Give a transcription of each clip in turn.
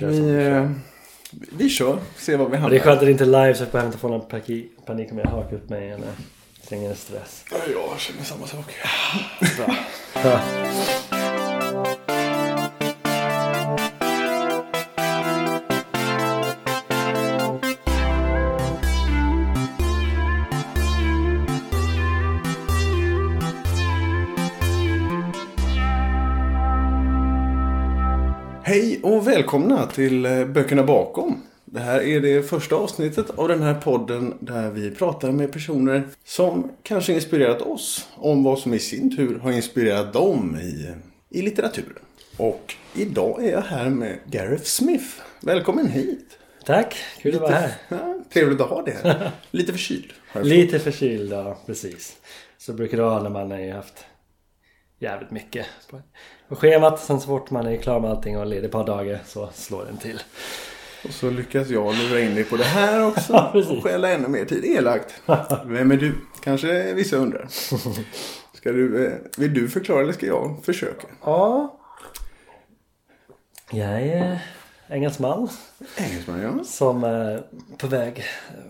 Vi, vi kör. se var vi hamnar. det är skönt att det inte är live så jag behöver inte få någon panik om jag hakar upp mig eller slänger stress. Ja, Jag känner samma sak. Bra. välkomna till eh, Böckerna bakom. Det här är det första avsnittet av den här podden där vi pratar med personer som kanske inspirerat oss om vad som i sin tur har inspirerat dem i, i litteraturen. Och idag är jag här med Gareth Smith. Välkommen hit! Tack, kul att vara här. Ja, trevligt att ha dig här. Lite förkyld. Lite förkyld, ja precis. Så brukar det vara när man har haft jävligt mycket på schemat. Sen så fort man är klar med allting och ledig ett par dagar så slår den till. Och så lyckas jag lura in dig på det här också. Ja, och stjäla ännu mer tid. Elakt. Vem är du? Kanske vissa undrar. Ska du, eh, vill du förklara eller ska jag försöka? Ja. Jag är engelsman Engelsman, ja. som är på väg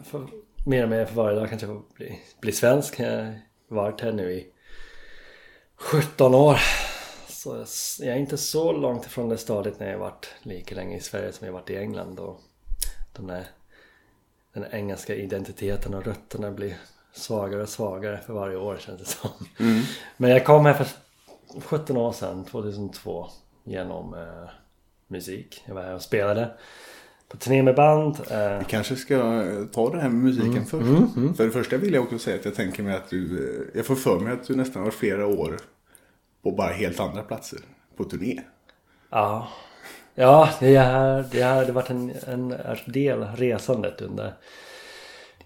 för, mer och mer för varje dag kanske få bli, bli svensk. Jag har varit här nu i 17 år. Så jag är inte så långt ifrån det stadiet när jag varit lika länge i Sverige som jag varit i England. Och den, där, den engelska identiteten och rötterna blir svagare och svagare för varje år känns det som. Men jag kom här för 17 år sedan, 2002, genom eh, musik. Jag var här och spelade på turné med band. Eh, Vi kanske ska ta det här med musiken Mm. först. För det första vill jag också säga att jag tänker mig att du... eh, Jag får för mig att du nästan har flera år på bara helt andra platser på turné. Ja, ja det, har, det det varit en, en del resandet under,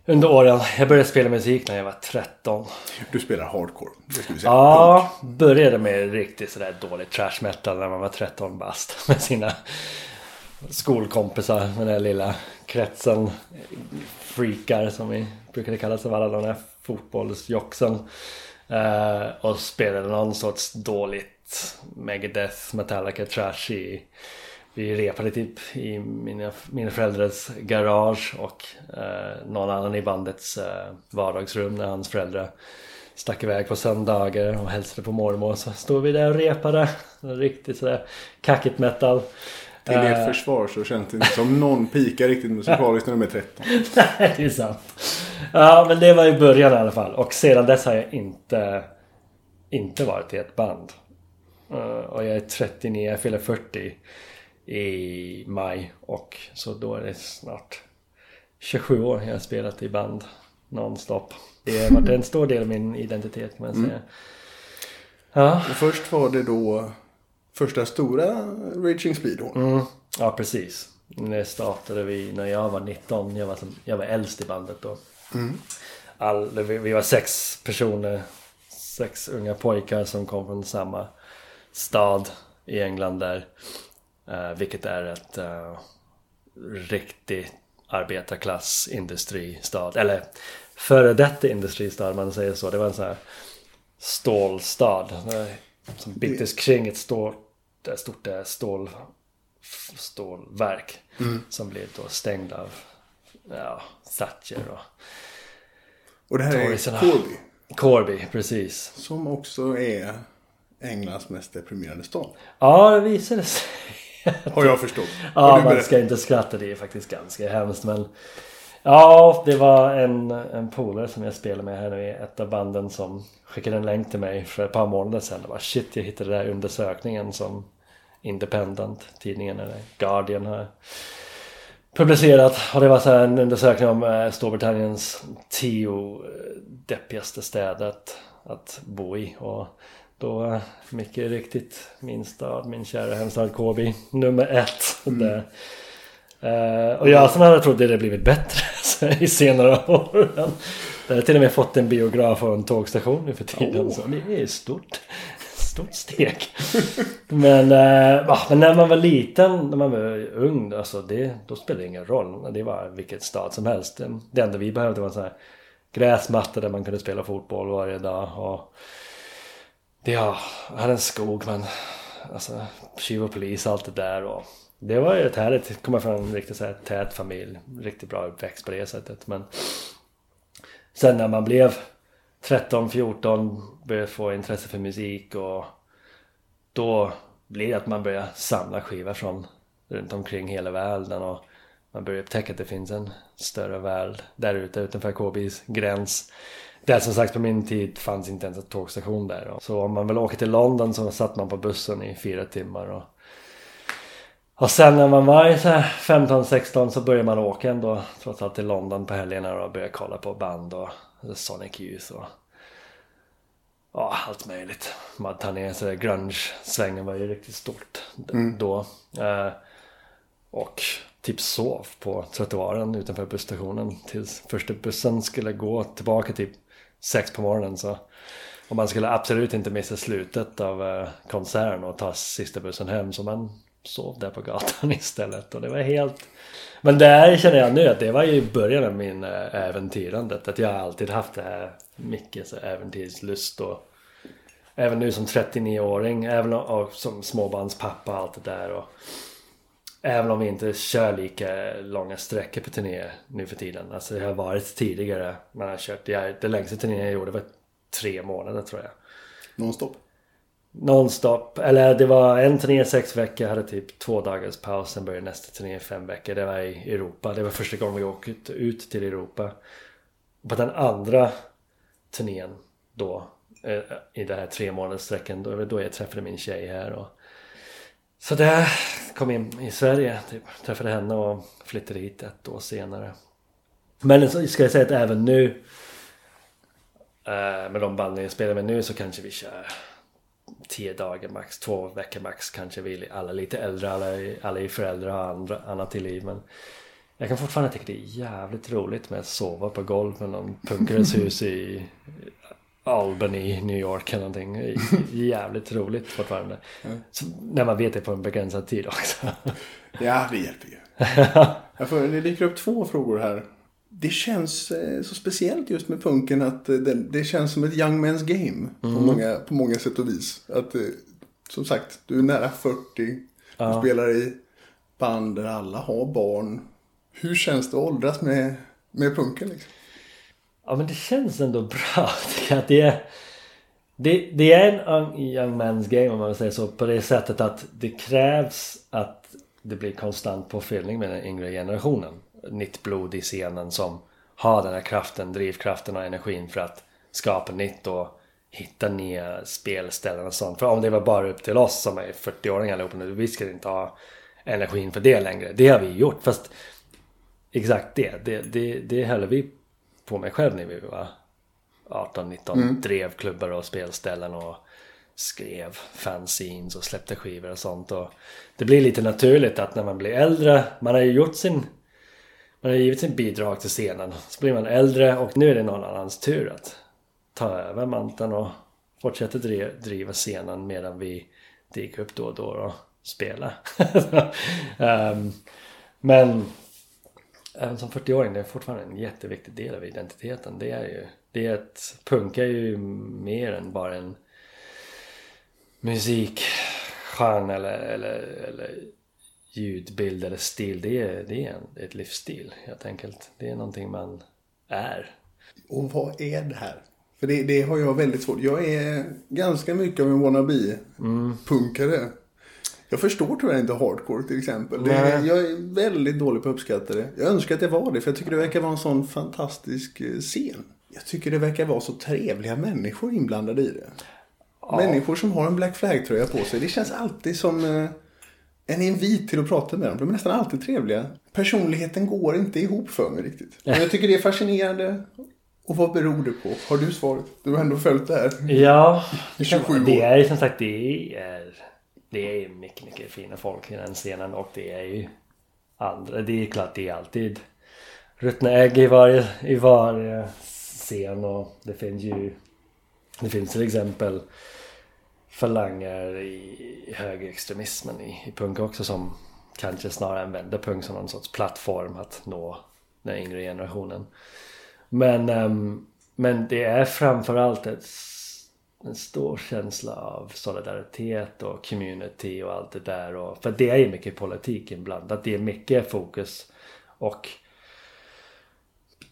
under åren. Jag började spela musik när jag var 13. Du spelar hardcore, det ska vi säga. Ja, började med riktigt sådär dålig trash metal när man var 13 bast med sina skolkompisar med den där lilla kretsen freakar som vi brukade kallas av alla de där fotbollsjoxen. Uh, och spelade någon sorts dåligt Megadeth, Metallica, trash i vi repade typ i mina, mina föräldrars garage och eh, någon annan i bandets eh, vardagsrum när hans föräldrar stack iväg på söndagar och hälsade på mormor. Så stod vi där och repade. Riktigt sådär kackigt metal. Till Eh, ert försvar så känns det inte som någon pikar riktigt musikaliskt när de är 13. Nej, det är sant. Ja, men det var i början i alla fall. Och sedan dess har jag inte, inte varit i ett band. Eh, och jag är 39, jag fyller 40 i maj. Och så då är det snart 27 år jag har spelat i band nonstop. Det har varit en stor del av min identitet kan man säga. Ja, Och först var det då första stora Raging Speed då. mm, ja precis. Det startade vi när jag var 19. Jag var, som, jag var äldst i bandet då. all, vi, vi var sex personer, sex unga pojkar som kom från samma stad i England där. eh, vilket är ett uh, riktigt arbetarklass industristad. Eller före detta industristad man säger så. Det var en sån här stålstad. Som byggdes kring ett stort, stort stål, stålverk. Som blev då stängd av ja, Thatcher och Och det här är. Corby. Corby, precis. Som också är Englands mest deprimerande stad. Ja, det visade sig. Har jag förstått. Ja, man ska inte skratta. Det är faktiskt ganska hemskt. Men ja, det var en, en polare som jag spelade med här nu i ett av banden som skickade en länk till mig för ett par månader sedan. Det var shit, jag hittade den där undersökningen som Independent, tidningen eller Guardian har publicerat. Och det var så här en undersökning om eh, Storbritanniens tio deppigaste städer att, att bo i. Och då eh, mycket riktigt min stad, min kära hemstad Kåby, nummer ett. Där. Eh, och jag som hade trott det hade blivit bättre i senare år. Det har till och med fått en biograf och en tågstation nu för tiden. Så det är stort. Stort steg. men, va, men när man var liten, när man var ung, alltså det, då spelade det ingen roll. Det var vilket stad som helst. Det enda vi behövde var en sån här gräsmatta där man kunde spela fotboll varje dag. Och det, ja, jag hade en skog men alltså tjuv och polis allt det där. Och det var ju ett härligt, att komma från en riktigt så här tät familj. Riktigt bra uppväxt på det sättet. Men sen när man blev 13, 14, började få intresse för musik och då blir det att man börjar samla skivor från runt omkring hela världen och man börjar upptäcka att det finns en större värld där ute utanför KBs gräns. Där som sagt på min tid fanns inte ens en tågstation där. Så om man vill åka till London så satt man på bussen i fyra timmar. Och, och sen när man var 15-16 så började man åka ändå trots allt till London på helgerna och började kolla på band och Sonic Youth och ja, allt möjligt. Man tar ner sig grunge-svängen var ju riktigt stort mm. då. Eh, och typ sov på trottoaren utanför busstationen tills första bussen skulle gå tillbaka typ sex på morgonen så och man skulle absolut inte missa slutet av uh, konserten och ta sista bussen hem så man sov där på gatan istället och det var helt men där känner jag nu att det var ju början av min eh, äventyrandet att jag alltid haft det här mycket så äventyrslust och även nu som 39-åring även och, som småbarnspappa och allt det där och Även om vi inte kör lika långa sträckor på turnéer nu för tiden. Alltså det har varit tidigare. Man har kört, det, det längsta turnén jag gjorde var tre månader tror jag. Nonstop? Nonstop. Eller det var en turné sex veckor, hade typ två dagars paus. Sen började nästa turné i fem veckor. Det var i Europa. Det var första gången vi åkte ut till Europa. På den andra turnén då, eh, i den här tre månaderssträckan. då då jag träffade min tjej här. Och så där, kom in i Sverige, typ. träffade henne och flyttade hit ett år senare. Men så ska jag säga att även nu eh, med de banden jag spelar med nu så kanske vi kör 10 dagar max, två veckor max kanske vi alla lite äldre, alla, alla är föräldrar och andra, annat i liv men jag kan fortfarande tycka det är jävligt roligt med att sova på golv med någon punkares hus i Albany, New York eller någonting. Jävligt roligt fortfarande. Mm. Så, när man vet det på en begränsad tid också. ja, det hjälper ju. Jag får, det dyker upp två frågor här. Det känns eh, så speciellt just med punken att eh, det, det känns som ett young man's game. Mm. På, många, på många sätt och vis. Att, eh, som sagt, du är nära 40. Ja. Du spelar i band där alla har barn. Hur känns det att åldras med, med punken? Liksom? Ja men det känns ändå bra. att det är, det, det är en young man's game om man säger så på det sättet att det krävs att det blir konstant påfyllning med den yngre generationen. Nytt blod i scenen som har den här kraften, drivkraften och energin för att skapa nytt och hitta nya spelställen och sånt. För om det var bara upp till oss som är 40-åringar allihopa nu, vi ska inte ha energin för det längre. Det har vi gjort fast exakt det, det, det, det höll vi på mig själv när vi var 18-19. Mm. Drev klubbar och spelställen och skrev fanzines och släppte skivor och sånt. Och det blir lite naturligt att när man blir äldre, man har ju gjort sin man har givit sin bidrag till scenen. Så blir man äldre och nu är det någon annans tur att ta över manteln och fortsätta driva scenen medan vi dyker upp då och då och spelar. um, men även som 40-åring, det är fortfarande en jätteviktig del av identiteten. Det är ju, det är ett, punka är ju mer än bara en musikgenre eller, eller, eller ljudbild eller stil. Det är, det är en, ett livsstil helt enkelt. Det är någonting man är. Och vad är det här? För det, det har jag väldigt svårt. Jag är ganska mycket av en wannabe-punkare. Mm. Jag förstår tyvärr inte hardcore till exempel. Det, jag är väldigt dålig på att uppskatta det. Jag önskar att det var det för jag tycker det verkar vara en sån fantastisk eh, scen. Jag tycker det verkar vara så trevliga människor inblandade i det. Ja. Människor som har en Black Flag-tröja på sig. Det känns alltid som eh, en invit till att prata med dem. De är nästan alltid trevliga. Personligheten går inte ihop för mig riktigt. Men jag tycker det är fascinerande. Och vad beror det på? Har du svaret? Du har ändå följt det här ja, i 27 år. Det är som sagt det är det är mycket, mycket fina folk i den scenen och det är ju andra. Det är klart det är alltid ruttna ägg i varje, i varje scen och det finns ju det finns till exempel falanger i högerextremismen i, i punk också som kanske snarare använder punk som någon sorts plattform att nå den yngre generationen. Men, um, men det är framförallt ett en stor känsla av solidaritet och community och allt det där. Och, för det är ju mycket politik inblandat. Det är mycket fokus och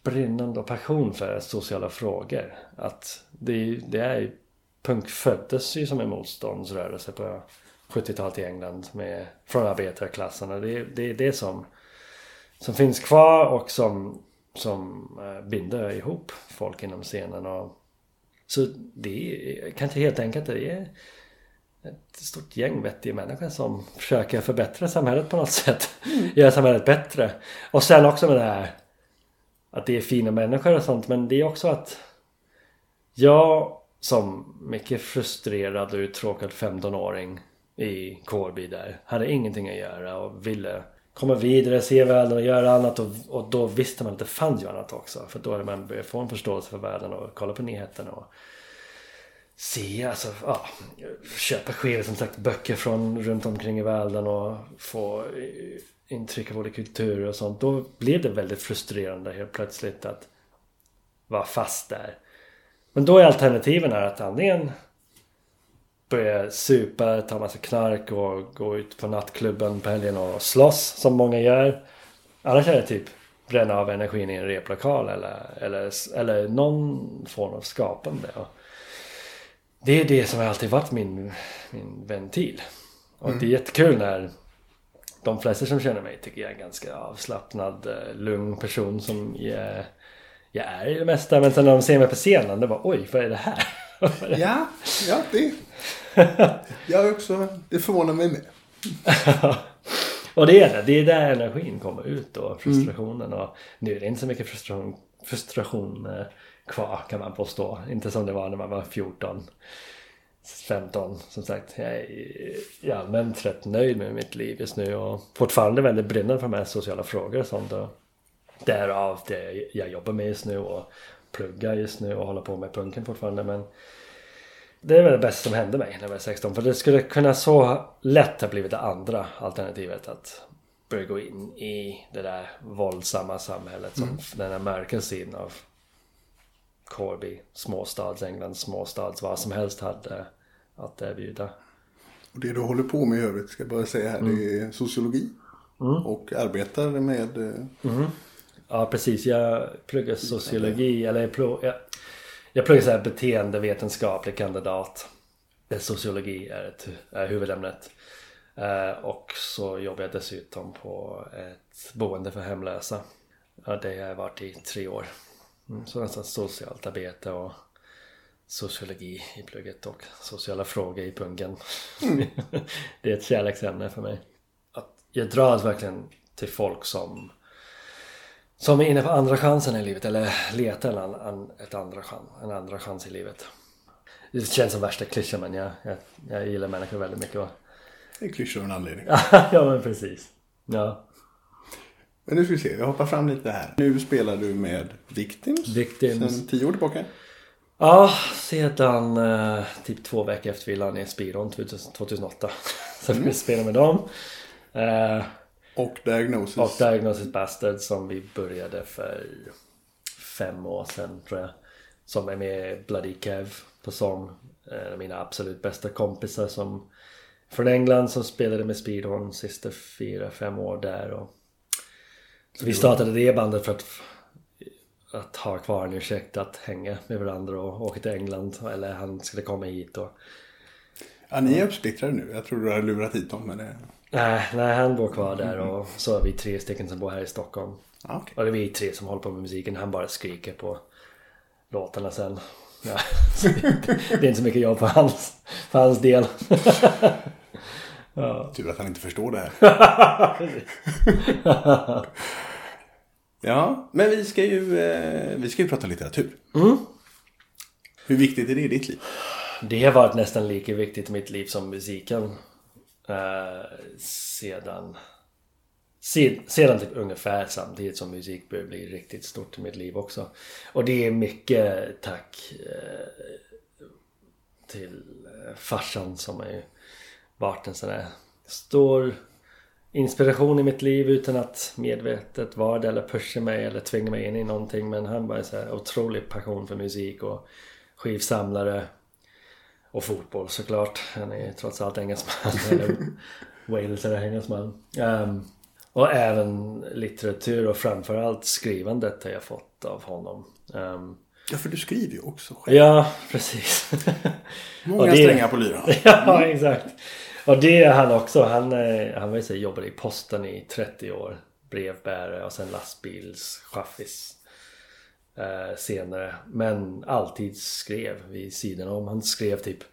brinnande och passion för sociala frågor. Att det, det är punk föddes ju som en motståndsrörelse på 70-talet i England med, från arbetarklassen. Och det, det är det som, som finns kvar och som, som äh, binder ihop folk inom scenen. Och, så det är kanske helt enkelt det är ett stort gäng vettiga människor som försöker förbättra samhället på något sätt. Mm. Göra samhället bättre. Och sen också med det här att det är fina människor och sånt men det är också att jag som mycket frustrerad och uttråkad 15-åring i Kårby där hade ingenting att göra och ville komma vidare, se världen och göra annat och, och då visste man att det fanns ju annat också för då hade man börjat få en förståelse för världen och kolla på nyheterna och se, alltså, ja, köpa skivor som sagt, böcker från runt omkring i världen och få intryck av olika kulturer och sånt. Då blev det väldigt frustrerande helt plötsligt att vara fast där. Men då är alternativen här att antingen börja supa, ta massa knark och gå ut på nattklubben på helgen och slåss som många gör. Annars är det typ bränna av energin i en replokal eller, eller, eller någon form av skapande. Och det är det som har alltid varit min, min ventil. Och mm. det är jättekul när de flesta som känner mig tycker jag är en ganska avslappnad, eh, lugn person som jag, jag är i det mesta. Men sen när de ser mig på scenen, det bara oj, vad är det här? ja, ja det... Jag också, det förvånar mig med. och det är det, det är där energin kommer ut och frustrationen. Och nu är det inte så mycket frustration, frustration eh, kvar kan man påstå. Inte som det var när man var 14. 15 som sagt. Jag är allmänt rätt nöjd med mitt liv just nu och fortfarande väldigt brinnande för de här sociala frågor och sånt. Och därav det jag jobbar med just nu och pluggar just nu och håller på med punken fortfarande. Men det är väl det bästa som hände mig när jag var 16. För det skulle kunna så lätt ha blivit det andra alternativet. Att börja gå in i det där våldsamma samhället. Som mm. den här mörka sidan av Corby, småstads England, småstads vad som helst hade att erbjuda. Och det du håller på med i övrigt, ska jag bara säga här, mm. det är sociologi. Mm. Och arbetar med... Eh, mm. Ja precis, jag pluggar sociologi, eller jag, pluggar, jag, jag pluggar så här beteendevetenskaplig kandidat. Sociologi är, ett, är huvudämnet. Uh, och så jobbar jag dessutom på ett boende för hemlösa. Ja, det har jag varit i tre år. Mm, så nästan socialt arbete och sociologi i plugget och sociala frågor i punken. Mm. det är ett kärleksämne för mig. Att jag dras verkligen till folk som som är inne på andra chansen i livet eller letar en, en, ett andra chans, en andra chans i livet. Det känns som värsta klyschan men jag, jag, jag gillar människor väldigt mycket. Och... Det är klyschor av en anledning. ja men precis. Ja. Men nu ska vi se, jag hoppar fram lite här. Nu spelar du med Victims. Victims. Sen tio år tillbaka. Ja, sedan eh, typ två veckor efter vi la ner Spiron 2008. Så mm. vi spelade med dem. Eh, och Diagnosis. Och Diagnosis Bastard som vi började för fem år sedan tror jag. Som är med Bloody Kev på sång. Eh, mina absolut bästa kompisar som från England som spelade med Speedhorn sista fyra, fem år där. Och så vi startade det bandet för att, att ha kvar en ursäkt att hänga med varandra och åka till England. Eller han skulle komma hit och... Ja, ni är uppsplittrade nu. Jag tror du har lurat hit dem men det... Nej, nej, han bor kvar där och så är vi tre stycken som bor här i Stockholm. Ah, okay. Och det är vi tre som håller på med musiken. Han bara skriker på låtarna sen. Ja, det är inte så mycket jobb för hans, för hans del. ja. Tur att han inte förstår det här. ja, men vi ska ju, eh, vi ska ju prata litteratur. Mm. Hur viktigt är det i ditt liv? Det har varit nästan lika viktigt i mitt liv som musiken. Eh, sedan sedan typ ungefär samtidigt som musik började bli riktigt stort i mitt liv också. Och det är mycket tack eh, till eh, farsan som har varit en sån där stor inspiration i mitt liv utan att medvetet vara det eller pusha mig eller tvinga mig in i någonting. Men han var så här otrolig passion för musik och skivsamlare. Och fotboll såklart. Han är trots allt engelsman. eller Wales är engelsman. Um, och även litteratur och framförallt skrivandet har jag fått av honom. Um, ja, för du skriver ju också själv. Ja, precis. Många det... strängar på lyran. ja, exakt. Och det är han också. Han, han var ju så, jobbade i posten i 30 år. Brevbärare och sen lastbilschaffis. Eh, senare. Men alltid skrev vid sidan om. Han skrev typ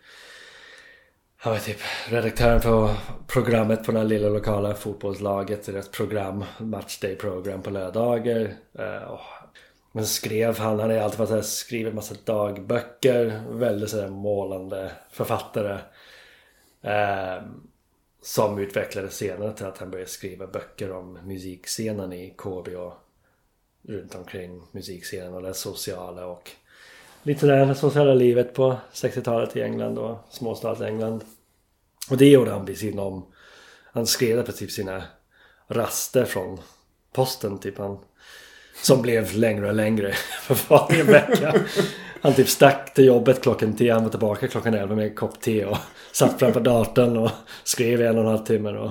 han var typ redaktören på programmet på det lilla lokala fotbollslaget. Deras program, matchday-program på lördagar. Uh, men skrev han, han har alltid varit skrivit massa dagböcker. Väldigt sådär målande författare. Eh, som utvecklades senare till att han började skriva böcker om musikscenen i KB och runt omkring musikscenen och det sociala och lite det sociala livet på 60-talet i England och småstads-England. Och det gjorde han vid sidan om. Han skrev på typ sina raster från posten typ. Han, som blev längre och längre för varje vecka. Han typ stack till jobbet klockan 10, han var tillbaka klockan 11 med en kopp te och satt framför datorn och skrev i en och en halv timme. Och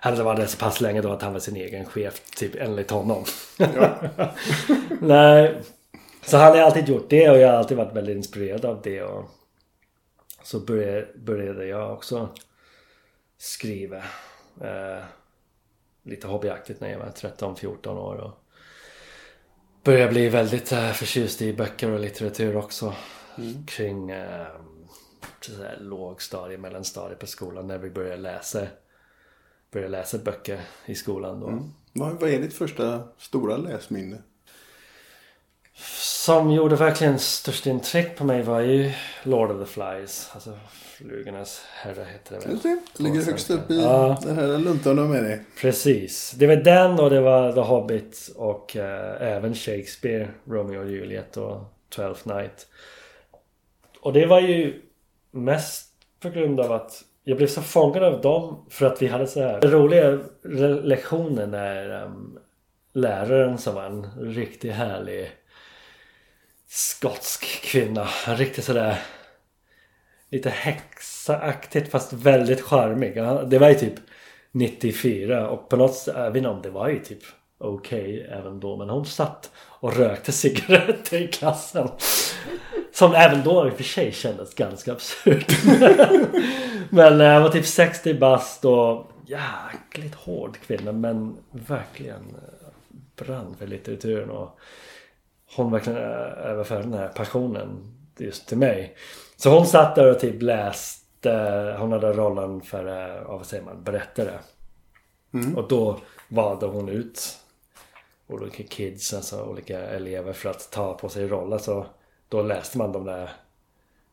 hade varit det så pass länge då att han var sin egen chef, typ enligt honom. Ja. Nej, så han har alltid gjort det och jag har alltid varit väldigt inspirerad av det. Och så började, började jag också skriva. Eh, lite hobbyaktigt när jag var 13-14 år. Och började bli väldigt eh, förtjust i böcker och litteratur också. Mm. Kring eh, lågstadie, mellanstadie på skolan när vi började läsa, började läsa böcker i skolan då. Mm. Vad, vad är ditt första stora läsminne? Som gjorde verkligen störst intryck på mig var ju Lord of the Flies. Alltså Flugornas herre heter det väl? Det. Ligger högst upp i ja. den här luntan du har med dig. Precis. Det var den och det var The Hobbit och uh, även Shakespeare, Romeo och Juliet och Twelfth Night. Och det var ju mest på grund av att jag blev så fångad av dem för att vi hade så här roliga lektioner när um, ehm, läraren som var en riktigt härlig skotsk kvinna. En riktigt sådär lite häxaaktigt fast väldigt charmig. Det var ju typ 94 och på något sätt, jag vet inte om det var ju typ okej okay även då. Men hon satt och rökte cigaretter i klassen. Som även då i och för sig kändes ganska absurt. men jag var typ 60 bast och jäkligt hård kvinna men verkligen brann för litteraturen och hon verkligen överförde den här passionen just till mig. Så hon satt där och typ läste, hon hade rollen för, eh, vad säger man, berättare. Mm. Och då valde hon ut olika kids, alltså olika elever för att ta på sig roller. Så då läste man de där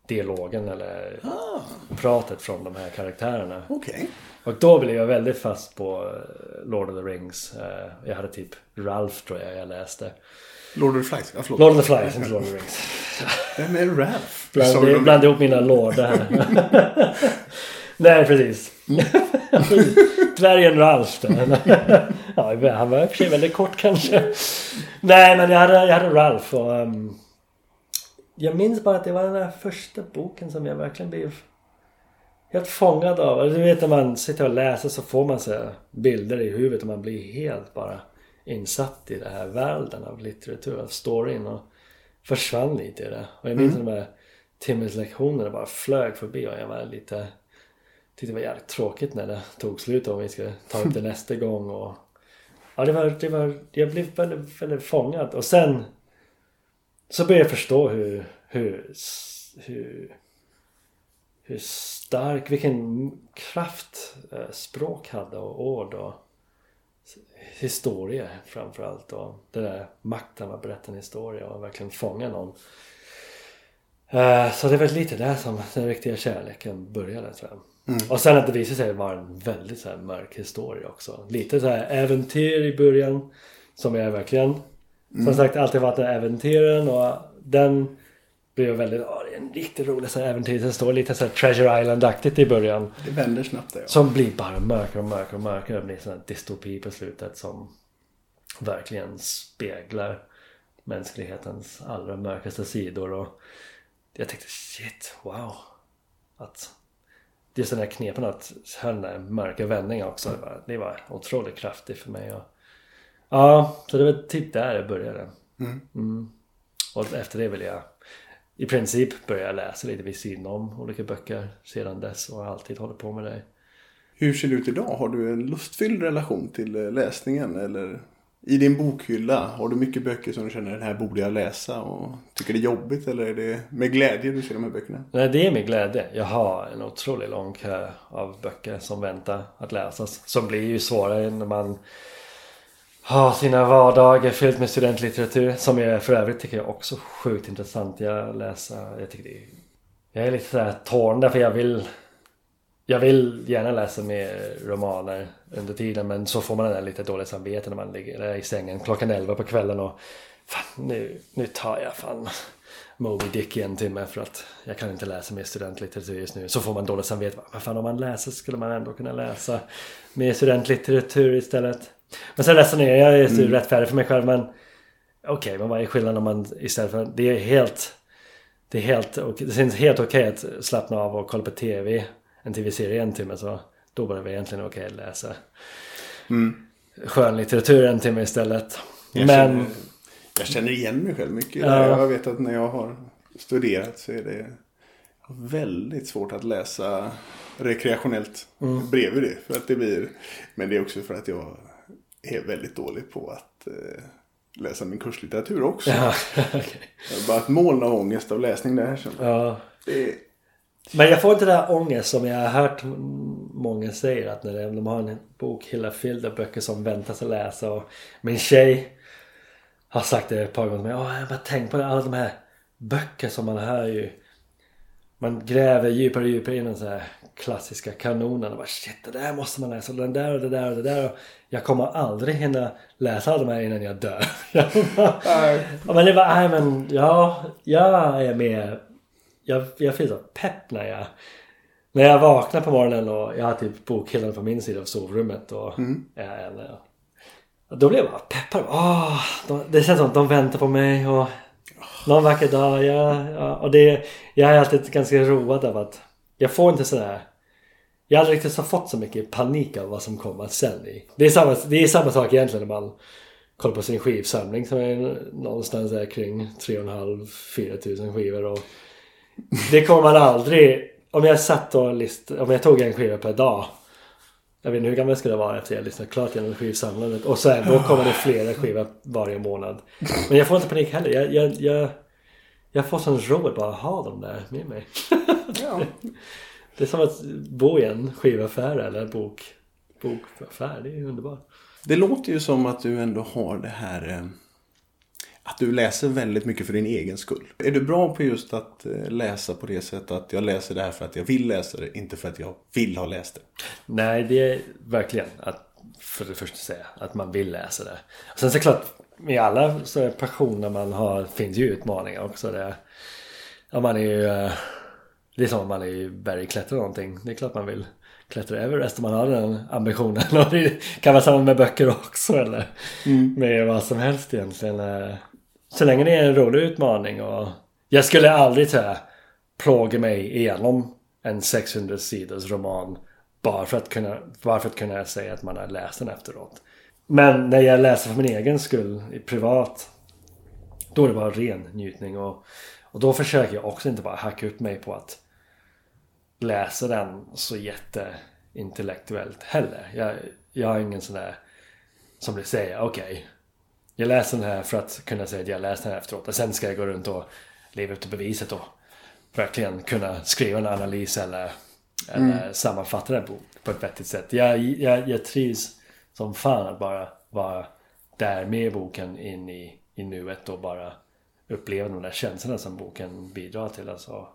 dialogen eller ah. pratet från de här karaktärerna. Okay. Och då blev jag väldigt fast på eh, Lord of the Rings. Eh, jag hade typ Ralph tror jag jag läste. Lord of the Flies? Ja, förlåt. Lord of the Flies, inte Lord of the Rings. Vem är Ralph? Bland, bland ihop mina lådor här. Nej, precis. Dvärgen Ralf ja, han var i och för sig väldigt kort kanske. Nej, men jag hade, jag hade Ralf och... Um, jag minns bara att det var den där första boken som jag verkligen blev helt fångad av. Du vet när man sitter och läser så får man så bilder i huvudet och man blir helt bara insatt i den här världen av litteratur, av storyn och försvann lite i det. Och jag minns mm. de här timmeslektionerna bara flög förbi och jag var lite tyckte det var jävligt tråkigt när det tog slut och vi skulle ta upp det nästa gång och ja det var, det var jag blev väldigt, väldigt fångad och sen så började jag förstå hur hur hur hur stark, vilken kraft eh, språk hade och ord och historia framförallt och det där makten att berätta en historia och verkligen fånga någon. Uh, så det var lite där som den riktiga kärleken började tror jag. Mm. Och sen att det visade sig vara en väldigt så mörk historia också. Lite så här äventyr i början. Som jag verkligen mm. som sagt alltid varit en äventyren och den blev väldigt, ja det är en riktigt rolig så här äventyrshistoria. Lite så här Treasure Island-aktigt i början. Det vänder snabbt det ja. Som blir bara mörkare och mörkare och mörkare. Det blir sån här dystopi på slutet som verkligen speglar mänsklighetens allra mörkaste sidor. Och jag tänkte shit, wow. Att just den här knepen att höra den där mörka vändningen också. Det var, det var otroligt kraftigt för mig. Och, ja, så det var typ där det började. Mm. Mm. Och efter det vill jag i princip börja läsa lite vid sidan om olika böcker sedan dess och har alltid hållit på med det. Hur ser det ut idag? Har du en lustfylld relation till eh, läsningen? Eller i din bokhylla, har du mycket böcker som du känner den här borde jag läsa och tycker det är jobbigt? Eller är det med glädje du ser de här böckerna? Nej, det är med glädje. Jag har en otroligt lång kö av böcker som väntar att läsas. Som blir ju svårare när man ha sina vardagar fyllt med studentlitteratur. Som jag för övrigt tycker jag också sjukt intressant. Jag läser, jag tycker det är, Jag är lite sådär torn därför jag vill jag vill gärna läsa mer romaner under tiden men så får man den lite dåligt samvete när man ligger där i sängen klockan 11 på kvällen och fan nu, nu tar jag fan Moby Dick i en timme för att jag kan inte läsa mer studentlitteratur just nu. Så får man dåligt samvete. Vad fan om man läser skulle man ändå kunna läsa mer studentlitteratur istället. Men sen läser ner, jag är mm. rättfärdig för mig själv men Okej, okay, men vad är skillnaden om man istället för... Det är helt... Det är helt... Det känns helt okej okay att slappna av och kolla på TV en tv-serie en timme så då var det egentligen okej okay att läsa mm. skönlitteratur en timme istället. Jag Men... Känner, jag känner igen mig själv mycket. Ja. Jag vet att när jag har studerat så är det väldigt svårt att läsa rekreationellt mm. bredvid det. För att det blir, men det är också för att jag är väldigt dålig på att eh, läsa min kurslitteratur också. Ja, okay. Bara ett moln av ångest av läsning där. Ja. Det, men jag får inte den där ångest som jag har hört många säger att när de har en bokhylla fylld av böcker som väntas att läsa och min tjej har sagt det ett par gånger till mig. Åh, jag bara tänk på det, alla de här böcker som man hör ju man gräver djupare och djupare in så här klassiska kanonen och bara shit det där måste man läsa den där och det där och det där och jag kommer aldrig hinna läsa alla de här innan jag dör. men det var, nej men ja, jag är med jag, jag blir så pepp när jag när jag vaknar på morgonen och jag har typ bokhyllan på min sida av sovrummet och mm. jag, jag, då blir jag bara peppad. Åh, de, det känns som att de väntar på mig och någon vacker dag. Ja, ja, och det, jag är alltid ganska road av att jag får inte sådär jag har aldrig riktigt så fått så mycket panik av vad som kommer sen. Det är samma, det är samma sak egentligen när man kollar på sin skivsamling som är någonstans där kring 3,5-4 tusen skivor. Och det kommer man aldrig... Om jag satt och list, Om jag tog en skiva per dag. Jag vet inte hur gammal jag skulle vara efter jag lyssnat klart genom skivsamlandet. Och sen då kommer det flera skivor varje månad. Men jag får inte panik heller. Jag, jag, jag, jag får sån att bara ha dem där med mig. Ja. Det är som att bo i en skivaffär eller bok, bokaffär. Det är underbart. Det låter ju som att du ändå har det här eh, att du läser väldigt mycket för din egen skull. Är du bra på just att eh, läsa på det sättet att jag läser det här för att jag vill läsa det, inte för att jag vill ha läst det? Nej, det är verkligen att för det första säga att man vill läsa det. Sen så klart, med alla så passioner man har finns ju utmaningar också. Det, ja, man är ju... Det är som om man är ju bergklättrare någonting. Det är klart man vill klättra Everest om man har den ambitionen. Och det kan vara samma med böcker också eller mm. med vad som helst egentligen. Så länge det är en rolig utmaning och jag skulle aldrig säga plåga mig igenom en 600 sidors roman bara för att kunna, bara för att kunna säga att man har läst den efteråt. Men när jag läser för min egen skull, i privat, då är det bara ren njutning. Och, och då försöker jag också inte bara hacka upp mig på att läsa den så jätteintellektuellt heller. Jag, jag har ingen sån där som vill säga okej, okay, jag läser den här för att kunna säga att jag läst den här efteråt. Och sen ska jag gå runt och leva upp till beviset och verkligen kunna skriva en analys eller, mm. eller sammanfatta den på, på ett vettigt sätt. Jag, jag, jag trivs som fan att bara vara där med boken in i, i nuet och bara uppleva de där känslorna som boken bidrar till. Alltså,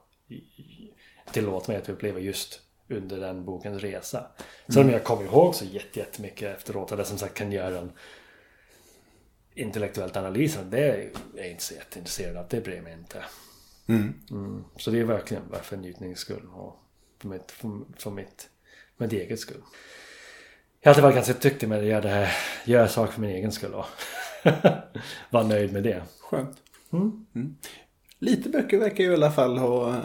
tillåter mig att uppleva just under den bokens resa. Sen om mm. jag kommer ihåg så jättemycket efteråt eller som sagt kan göra en intellektuellt analysen, det är jag inte så jätteintresserad av. Det bryr mig inte. Mm. Mm. Så det är verkligen bara för njutnings skull och för mitt, för, för mitt, mitt eget skull. Jag har alltid varit ganska duktig med att göra det här, göra saker för min egen skull och vara nöjd med det. Skönt. Mm. Mm. Lite böcker verkar ju i alla fall ha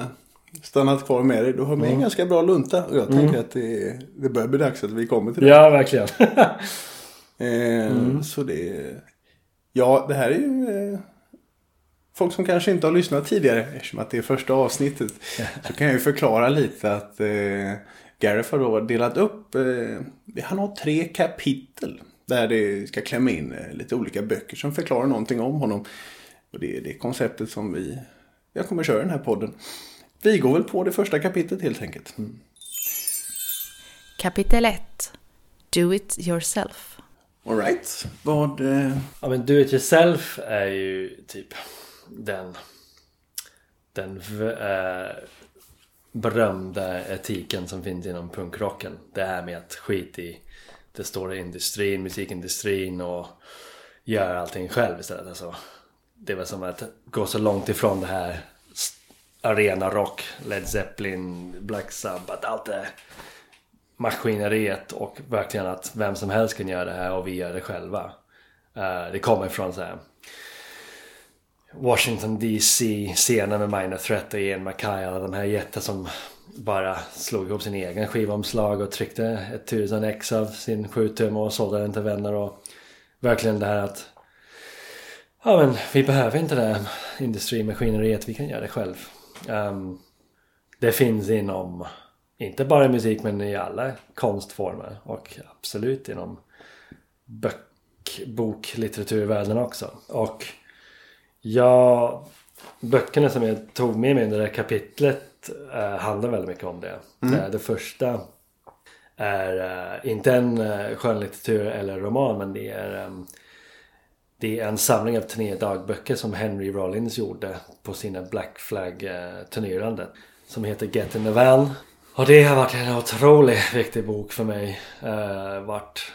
stannat kvar med dig. Du har med en ganska bra lunta. Och jag tänker att det, det börjar bli dags att vi kommer till det. Ja, verkligen. Eh, Så det... Ja, det här är ju... Eh, folk som kanske inte har lyssnat tidigare. Eftersom att det är första avsnittet. Så kan jag ju förklara lite att eh, Gareth har då delat upp... Eh, han har tre kapitel. Där det ska klämma in eh, lite olika böcker som förklarar någonting om honom. Och det är det konceptet som vi... Jag kommer köra den här podden. Vi går väl på det första kapitlet helt enkelt. Kapitel 1 Do it yourself. Alright. Vad... Eh, Ja men do it yourself är ju typ den den v- eh, berömda etiken som finns inom punkrocken. Det här med att skit i det stora industrin, musikindustrin och göra allting själv istället. Alltså, det var som att gå så långt ifrån det här Arenarock, arena rock, Led Zeppelin, Black Sabbath, allt det maskineriet och verkligen att vem som helst kan göra det här och vi gör det själva. Eh, det kommer från så här Washington DC scenen med Minor Threat och Ian MacKay alla de här jättar som bara slog ihop sin egen skivomslag och tryckte ett tusen ex av sin 7 tum och sålde den till vänner och verkligen det här att ja men vi behöver inte det här industrimaskineriet, vi kan göra det själv. Ehm, det finns inom, inte bara i musik men i alla konstformer och absolut inom bök, boklitteraturvärlden också. Och ja, böckerna som jag tog med mig under det här kapitlet eh, handlar väldigt mycket om det. Eh, det första är eh, inte en eh, skönlitteratur eller roman men det är ehm, det är en samling av turnédagböcker som Henry Rollins gjorde på sina Black Flag turnerande. Som heter Get in the Van. Och det har varit en otroligt viktig bok för mig. Eh, uh, varit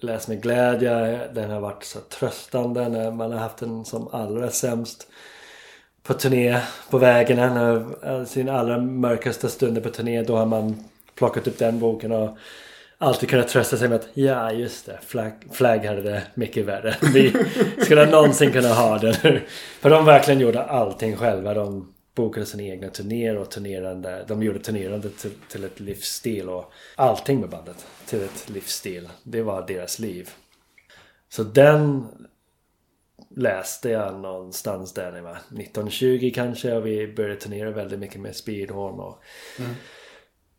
läst med glädje. Den har varit så tröstande när man har haft den som allra sämst på turné på vägen. När eh, sin allra mörkaste stunder på turné då har man plockat upp den boken och alltid kunnat trösta sig med att ja just det, Flag, Flag hade det mycket värre. Vi skulle någonsin kunna ha den. För de verkligen gjorde allting själva. De bokade sina egna turnéer och turnerande. De gjorde turnerande till, till ett livsstil och allting med bandet till ett livsstil. Det var deras liv. Så den läste jag någonstans där när jag var 1920 kanske och vi började turnera väldigt mycket med Speedhorn och mm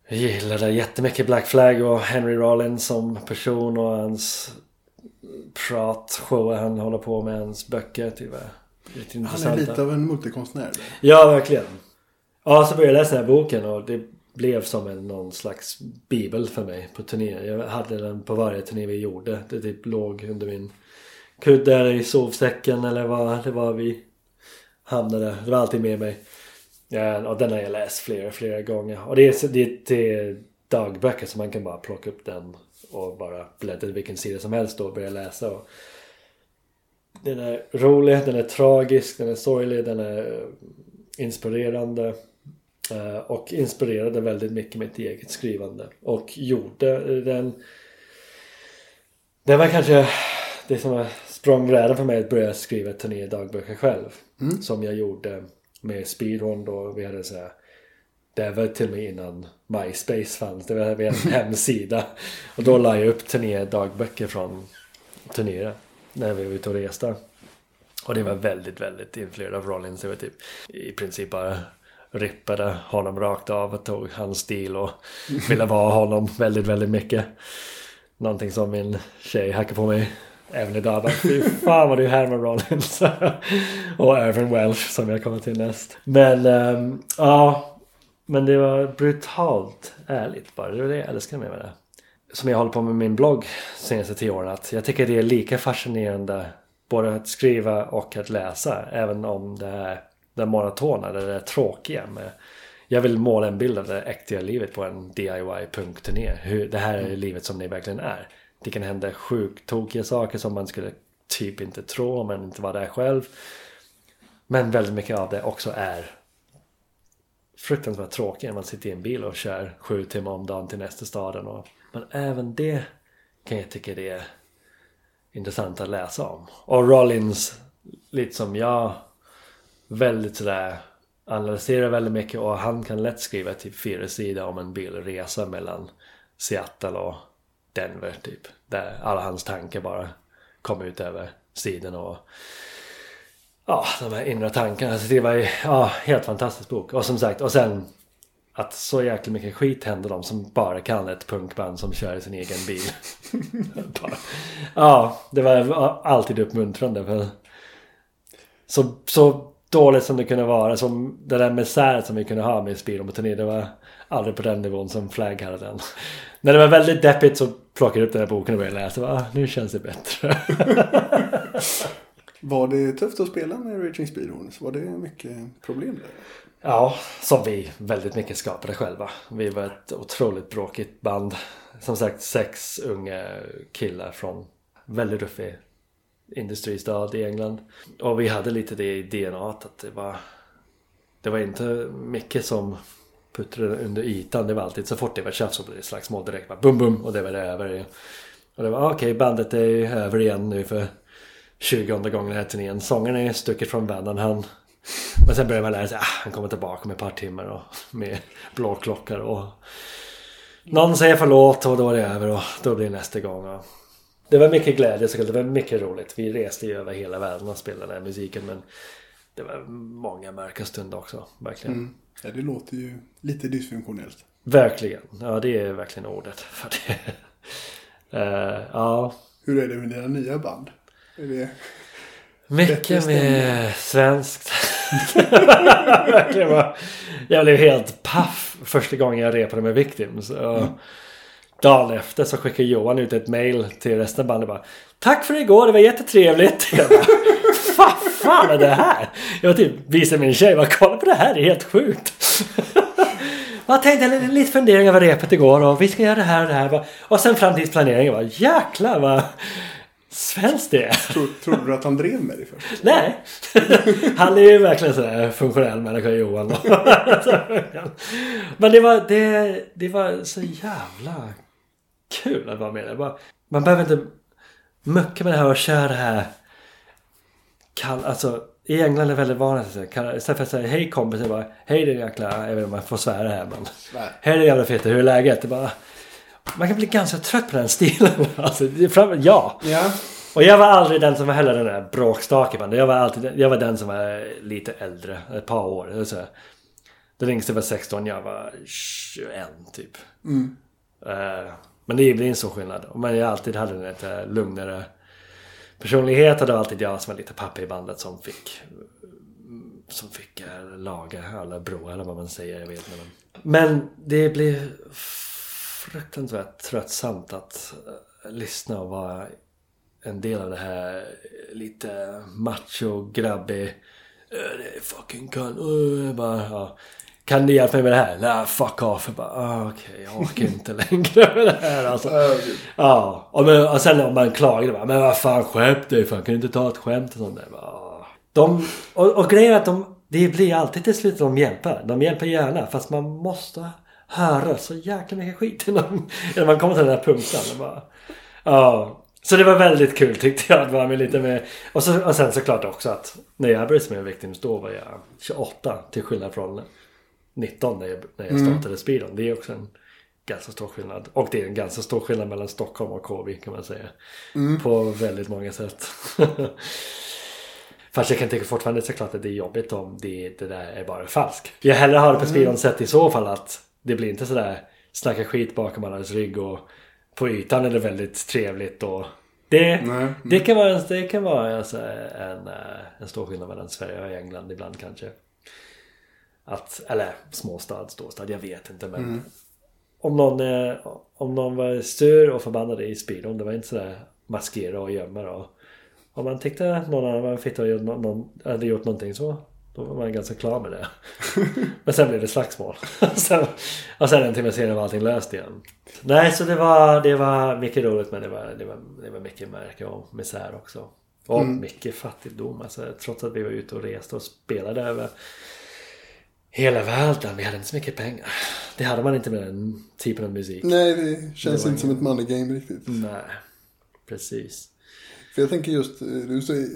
jag gillade jättemycket Black Flag och Henry Rollins som person och hans pratshower han håller på med, hans böcker. Är lite han är lite av en multikonstnär. Ja, verkligen. Ja, så började jag läsa den här boken och det blev som en någon slags bibel för mig på turné. Jag hade den på varje turné vi gjorde. Det typ låg under min kudde eller i sovsäcken eller vad det var vi hamnade. Det var alltid med mig. Ja, och den har jag läst flera, flera gånger. Och det är, det, det är dagböcker så man kan bara plocka upp den och bara bläddra till vilken sida som helst och börja läsa. Och den är rolig, den är tragisk, den är sorglig, den är eh, inspirerande. Eh, Och inspirerade väldigt mycket mitt eget skrivande. Och gjorde den... Det var kanske det som var språngbrädan för mig att börja skriva turnédagböcker själv. Som jag gjorde med Speedrun då. Vi hade så här, det var till och med innan MySpace fanns. Det var en hemsida. Och då la jag upp turnédagböcker från turnéer. När vi var ute och reste. Och det var väldigt, väldigt influerad av Rollins. Det var typ i princip bara rippade honom rakt av och tog hans stil och ville vara honom väldigt, väldigt mycket. Någonting som min tjej hackar på mig även idag. Bara, Fy fan vad du härmar Rollins. och Irvin Welsh som jag kommer till näst. Men um, ja, men det var brutalt ärligt bara. Det var det jag älskade med det. Som jag håller på med min blogg senaste tio åren. Att jag tycker det är lika fascinerande både att skriva och att läsa. Även om det är det monotona, det är tråkiga. Med, jag vill måla en bild av det äkta livet på en DIY-punkt-turné. det här är livet som det verkligen är. Det kan hända sjukt tokiga saker som man skulle typ inte tro om man inte var där själv. Men väldigt mycket av det också är fruktansvärt tråkigt när man sitter i en bil och kör sju timmar om dagen till nästa staden. Och, men även det kan jag tycka det är intressant att läsa om. Och Rollins, lite som jag, väldigt sådär analyserar väldigt mycket och han kan lätt skriva typ fyra sidor om en bilresa mellan Seattle och Denver typ. Där alla hans tankar bara kom ut över sidorna och ja, de här inre tankarna. Så det var ju, ja, helt fantastisk bok. Och som sagt, och sen att så jäkla mycket skit händer dem som bara kan ett punkband som kör i sin egen bil. Bara- ja, det var alltid uppmuntrande. För så, så dåligt som det kunde vara, som det där misär som vi kunde ha med Speedo på turné, det var aldrig på den nivån som Flag hade den. När det var väldigt deppigt så plockade upp den här boken och började läsa. bara, Ah, nu känns det bättre. Var det tufft att spela med Raging Speedhorns? Var det mycket problem där? Ja, som vi väldigt mycket skapade själva. Vi var ett otroligt bråkigt band. Som sagt sex unga killar från väldigt ruffig industristad i England. Och vi hade lite det i DNA att det var Det var inte mycket som puttrade under ytan. Det var alltid så fort det var tjafs så blev det slagsmål direkt. Bara bum bum och det var det över. Och det var ah, okej bandet är över igen nu för 20 gången den här turnén. Sångaren är stucket från banden. Han men sen började man lära sig att ah, han kommer tillbaka om ett par timmar och med blåklockor och någon säger förlåt och då är det över och då blir det nästa gång. Och det var mycket glädje såklart. Det var mycket roligt. Vi reste ju över hela världen och spelade den här musiken men det var många mörka stunder också. Verkligen. Mm. Ja, det låter ju lite dysfunktionellt. Verkligen. Ja, det är verkligen ordet för det. Eh, ja, Hur är det med dina nya band? Är det... Mycket mer svenskt. Jag blev helt paff första gången jag repade med Victims. Och Dagen efter så skickade Johan ut ett mail till resten av bandet bara Tack för igår, det var jättetrevligt. Jag bara, fan är det här? Jag typ visade min tjej, bara kolla på det här, det är helt sjukt. Jag tänkte lite- funderingar över repet igår och vi ska göra det här och det här. Och sen framtidsplaneringen var jäklar vad svenskt det är. Tro, trodde du att han drev med dig först? Nej. Han är ju verkligen sådär funktionell människa Johan. Men det var, det, det var så jävla kul att vara med. Bara- Man behöver inte mucka med det här och köra det här. Kall, alltså, I England är det väldigt vanligt att säga, istället för att säga hej kompis, jag bara hej din jäkla, jag vet inte om man får svära här men. Nej. Hej din jävla fitta, hur är läget? Det bara, man kan bli ganska trött på den stilen. Alltså, är fram, ja. Ja. Och jag var aldrig den som var heller den där bråkstaken. Jag var alltid jag var den som var lite äldre. Ett par år. Så. Den yngste var 16, jag var 21 typ. Mm. Eh, men det blir en stor skillnad. Men jag alltid hade en lite lugnare personlighet. Det var alltid jag som var lite pappa i bandet som fick som fick eh, laga eller bro eller vad man säger. Jag vet inte. Men det blev fruktansvärt tröttsamt att eh, lyssna och vara en del av det här lite macho, grabbig äh, Det är fucking cunt. Uh, äh, bara, ja. Kan du hjälpa mig med det här? Nej, fuck off. Jag bara, ah, okej, jag orkar inte längre med det här alltså. Ja, och, men, och sen om man klagade bara, men vad fan skämt dig fan, kan du inte ta ett skämt och sånt där? Bara, "Ah." de, och, och grejen är att de, det blir alltid till slut de hjälper. De hjälper gärna, fast man måste höra så jäkla mycket skit innan, innan man kommer till den här punkten. Bara, ja. Så det var väldigt kul tyckte jag att vara med lite med. Och, så, och sen såklart också att när jag började spela Victims då var jag 28 till skillnad från 19 när jag, när jag startade Speedon. Det är också en ganska stor skillnad. Och det är en ganska stor skillnad mellan Stockholm och Kåby kan man säga. På väldigt många sätt. Fast jag kan tycka fortfarande såklart att det är jobbigt om det, det där är bara falskt. Jag hellre har det på Speedon sätt i så fall att det blir inte sådär snacka skit bakom allas rygg och på ytan är det väldigt trevligt och det, Nej. det kan vara, det kan vara alltså en, eh, en stor skillnad mellan Sverige och England ibland kanske. Att, eller småstad, storstad, jag vet inte men om någon, eh, om någon var sur och förbannad i speedon, det var inte sådär maskera och gömma och om man tyckte att någon annan var en fitta och gjort, någon, hade gjort någonting så då var man ganska klar med det. Men sen blev det slagsmål. och sen en timme senare var allting löst igen. Nej, så det var, det var mycket roligt men det var, det var, det var mycket märke och misär också. Och mycket fattigdom. Alltså, trots att vi var ute och reste och spelade över hela världen. Vi hade inte så mycket pengar. Det hade man inte med den typen av musik. Nej, det känns Det inte som ett money game riktigt. Nej, precis. För jag tänker just, eh, du, säger-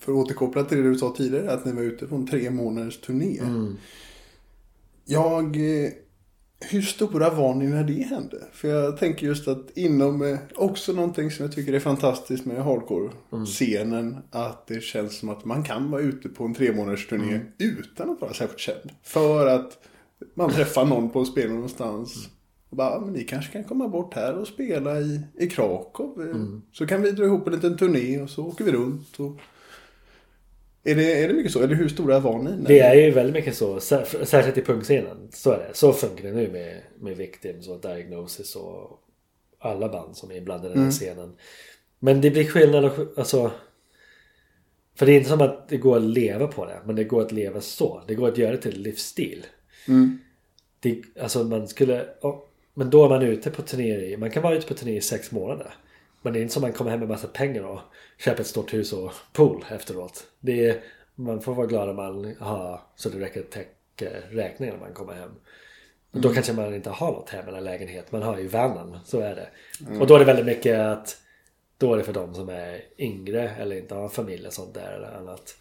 för att återkoppla till det du sa tidigare, att ni var ute på en tre månaders turné. Mm. Jag... Hur stora var ni när det hände? För jag tänker just att inom, eh, också någonting som jag tycker är fantastiskt med hardcore-scenen, att det känns som att man kan vara ute på en tre månaders turné utan att vara särskilt känd. För att man träffar någon på spel någonstans. Och bara, "Ja, men ni kanske kan komma bort här och spela i, i Krakow. eh, Så kan vi dra ihop en liten turné och så åker vi runt. Och... Är, det, är det mycket så? Eller hur stora var ni? när- Det är ju väldigt mycket så. sär- Särskilt i punkscenen. Så är det. Så funkar det nu med, med Victims och Diagnosis och alla band som är inblandade i den här scenen. Men det blir skillnad alltså. För det är inte som att det går att leva på det. Men det går att leva så. Det går att göra det till livsstil. Mm. Det, alltså man skulle... ja, men då är man ute på turné i... Man kan vara ute på turné i sex månader. Men det är inte som att man kommer hem med massa pengar och köper ett stort hus och pool efteråt. Det är, man får vara glad om man har så det räcker att täcka räkningen när man kommer hem. Och Då kanske man inte har något hem eller lägenhet. Man har ju vannen. Så är det. Och då är det väldigt mycket att då är det för de som är yngre eller inte har familj och sånt där eller annat.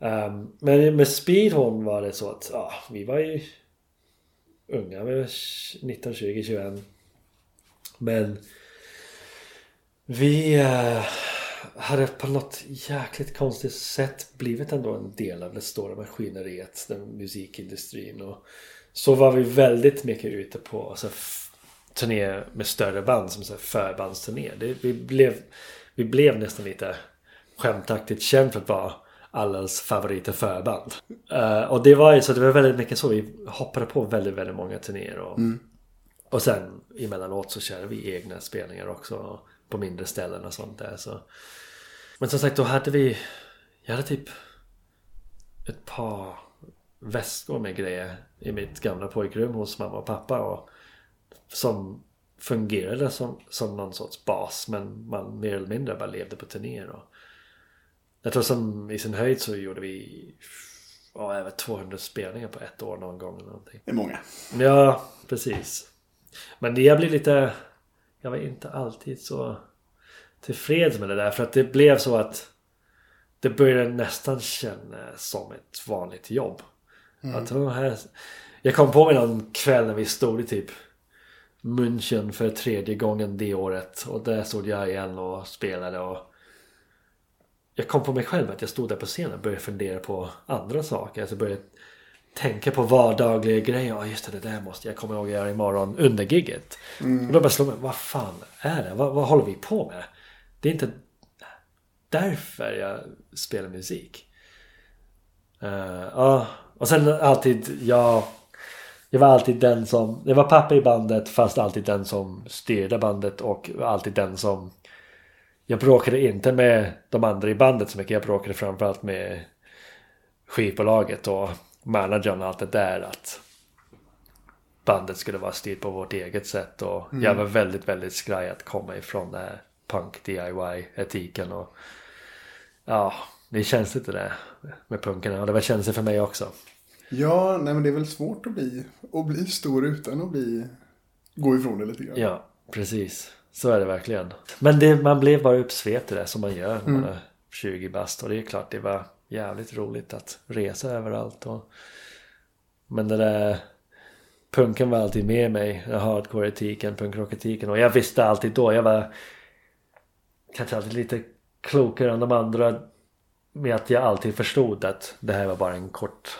Ehm, men med Speedhorn var det så att ja, vi var ju unga. Vi var 19, 20, 21. Men vi eh, hade på något jäkligt konstigt sätt blivit ändå en del av det stora maskineriet, den musikindustrin. Och så var vi väldigt mycket ute på alltså, turné med större band som så här, förbandsturné. Det, vi, blev, vi blev nästan lite skämtaktigt känd för att vara allas favoriter förband. Eh, och det var ju så det var väldigt mycket så. Vi hoppade på väldigt, väldigt många turnéer. Och, och sen emellanåt så körde vi egna spelningar också på mindre ställen och sånt där. Så. Men som sagt då hade vi, jag hade typ ett par väskor med grejer i mitt gamla pojkrum hos mamma och pappa. Och, som fungerade som, som någon sorts bas men man mer eller mindre bara levde på turnéer. Och, jag tror som i sin höjd så gjorde vi ja, över 200 spelningar på ett år någon gång. Eller någonting. Det är många. Ja, precis. Men det jag blev lite... Jag var inte alltid så tillfreds med det där. För att det blev så att det började nästan kännas som ett vanligt jobb. Att, "Åh, här... Jag kom på mig någon kväll när vi stod i typ München för tredje gången det året. Och där stod jag igen och spelade. och Jag kom på mig själv att jag stod där på scenen och började fundera på andra saker. Alltså började tänka på vardagliga grejer. Ja just det, det där måste jag komma ihåg att göra imorgon under gigget. Och då bara slog mig, vad fan är det? Vad, vad håller vi på med? Det är inte därför jag spelar musik. Eh, Ja, och sen alltid, ja, jag var alltid den som, jag var pappa i bandet fast alltid den som styrde bandet och alltid den som jag bråkade inte med de andra i bandet så mycket. Jag bråkade framförallt med skivbolaget och managern och allt det där. Att bandet skulle vara styrt på vårt eget sätt. Och jag var väldigt, väldigt skraj att komma ifrån det här punk DIY-etiken. Och ja, det känns lite det med punkerna. Och det var känsligt för mig också. Ja, nej men det är väl svårt att bli, att bli stor utan att bli, gå ifrån det lite grann. Ja, precis. Så är det verkligen. Men det, man blev bara uppsvept i det som man gör när man är 20 bast. Och det är klart det var jävligt roligt att resa överallt. Och... Men det där punken var alltid med mig. Den Hardcore-etiken, punkrock-etiken. Och jag visste alltid då. Jag var kanske alltid lite klokare än de andra. Med att jag alltid förstod att det här var bara en kort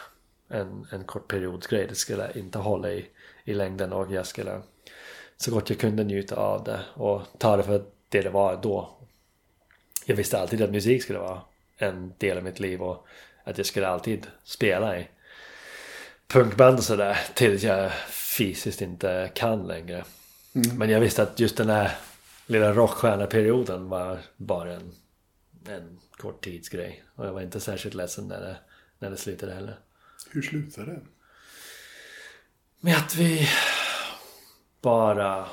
en, en kort periodsgrej. Det skulle inte hålla i, i längden och jag skulle så gott jag kunde njuta av det och ta det för det det var då. Jag visste alltid att musik skulle vara en del av mitt liv och att jag skulle alltid spela i punkband och sådär tills jag fysiskt inte kan längre. Men jag visste att just den här lilla rockstjärneperioden var bara en, en kort tidsgrej. Och jag var inte särskilt ledsen när det, när det slutade heller. Hur slutar det? Med att vi bara...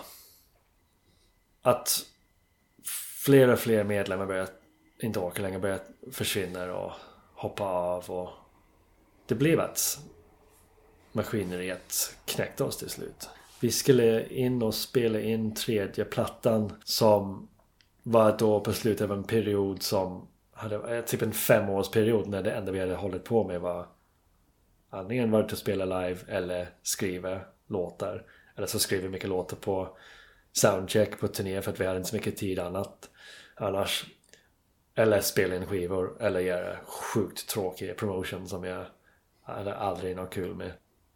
Att fler och fler medlemmar börjar inte orkar längre, börjar försvinna och hoppa av och det blev att maskineriet knäckte oss till slut. Vi skulle in och spela in tredje plattan som var då på slutet av en period som hade eh, typ en femårsperiod när det enda vi hade hållit på med var antingen varit att spela live eller skriva låtar. Eller så skriver vi mycket låtar på soundcheck på turné för att vi hade inte så mycket tid annat annars. Eller spela in skivor eller göra sjukt tråkig promotion som jag hade aldrig något kul med.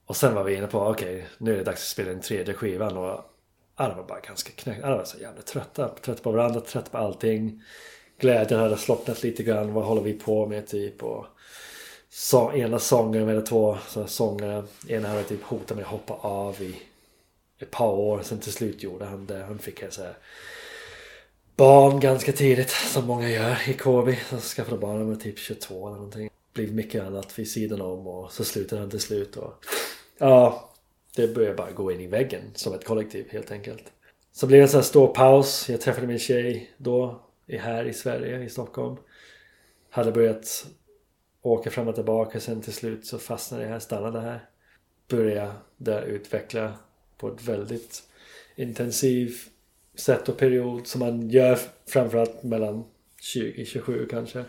Och sen var vi inne på okej, okay, nu är det dags att spela in tredje skivan och alla var bara ganska knäckta. Alla var så jävla trötta. Trötta på varandra, trötta på allting. Glädjen hade slocknat lite grann. Vad håller vi på med typ? Och så, ena sångaren eller två sångare. Ena hade typ hotat med att hoppa av i ett par år. Sen till slut gjorde han det. Han fick så här, barn ganska tidigt. Som många gör i KB. Så skaffade barn när han var typ 22 eller någonting. Blev mycket annat vid sidan om och så slutade han till slut. Och, ja, det började bara gå in i väggen som ett kollektiv helt enkelt. Så blev det en sån här stor paus. Jag träffade min tjej då här i Sverige, i Stockholm. Hade börjat åka fram och tillbaka sen till slut så fastnade jag här, stannade här. Började där utveckla på ett väldigt intensivt sätt och period som man gör framförallt mellan 20-27 kanske.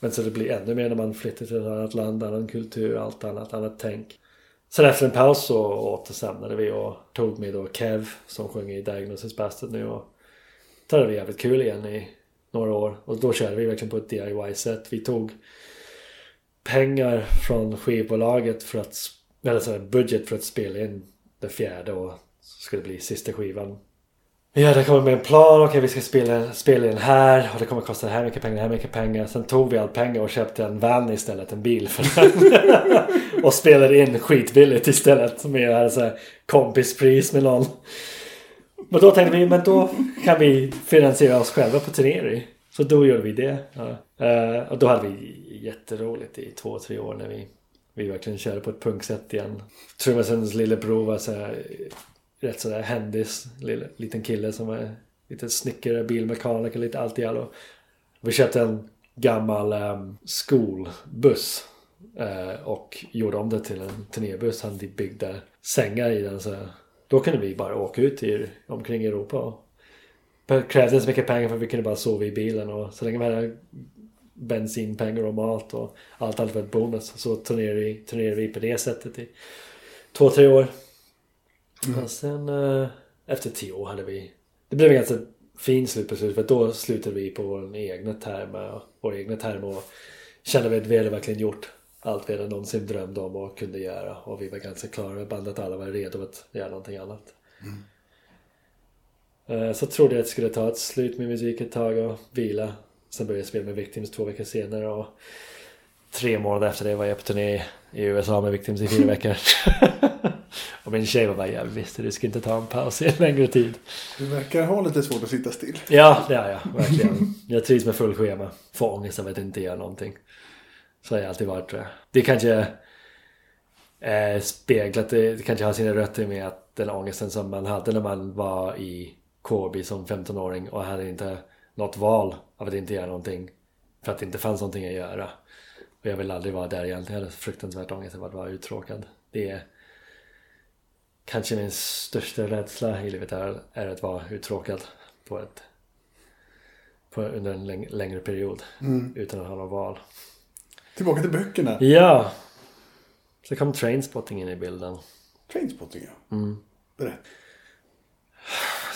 Men så det blir ännu mer när man flyttar till ett annat land, annan kultur, allt annat, annat tänk. Sen efter en paus så återsamlade vi och tog med då Kev som sjunger i Diagnosis Bastard nu och då hade vi jävligt kul igen i några år. Och då körde vi verkligen på ett DIY-sätt. Vi tog pengar från skivbolaget för att, eller så här, budget för att spela in det fjärde och så skulle det bli sista skivan. Ja det kommer med en plan, okej okay, vi ska spela, spela in här och det kommer kosta det här mycket pengar, det här mycket pengar. Sen tog vi all pengar och köpte en van istället, en bil för den. och spelade in skitbilligt istället med så här kompispris med någon. Men då tänkte vi, men då kan vi finansiera oss själva på turnéer. Så då gjorde vi det. Ja. Uh, och då hade vi jätteroligt i två, tre år när vi, vi verkligen körde på ett punksätt igen. Trummisens lillebror var så här, rätt sådär händis. Liten kille som var lite snickare, bilmekaniker, lite allt i allo. Vi köpte en gammal um, skolbuss. Uh, och gjorde om det till en turnébuss. Han byggde sängar i den. Så då kunde vi bara åka ut i, omkring Europa. Det krävdes inte så mycket pengar för vi kunde bara sova i bilen. Och så länge vi hade bensinpengar och mat och allt allt var ett bonus. Så turnerade vi, turnerade vi på det sättet i två, tre år. Mm. Och sen eh, efter tio år hade vi... Det blev en ganska fin slut på slutet för då slutade vi på vår egna termer. Vår egna termer och kände vi att vi hade verkligen gjort allt vi hade någonsin drömt om och kunde göra. Och vi var ganska klara med bandet. Alla var redo att göra någonting annat. Mm. Så trodde jag att det skulle ta ett slut med musik ett tag och vila. Sen började jag spela med Victims två veckor senare och tre månader efter det var jag på turné i USA med Victims i fyra veckor. och min tjej var bara ja visst du ska inte ta en paus i en längre tid. Du verkar ha lite svårt att sitta still. Ja det har jag verkligen. Jag trivs med full schema. Får ångest av att inte göra någonting. Så har jag alltid varit tror jag. Det kanske eh, speglat, det, det kanske har sina rötter med att den ångesten som man hade när man var i Corby som 15-åring och hade inte något val av att inte göra någonting. För att det inte fanns någonting att göra. Och jag vill aldrig vara där egentligen. Jag hade fruktansvärt ångest över att vara uttråkad. Det är kanske min största rädsla i livet är, är att vara uttråkad på ett på, under en läng längre period. Mm. Utan att ha något val. Tillbaka till böckerna. Ja. Så kom Trainspotting in i bilden. Trainspotting ja. Mm. Berätta.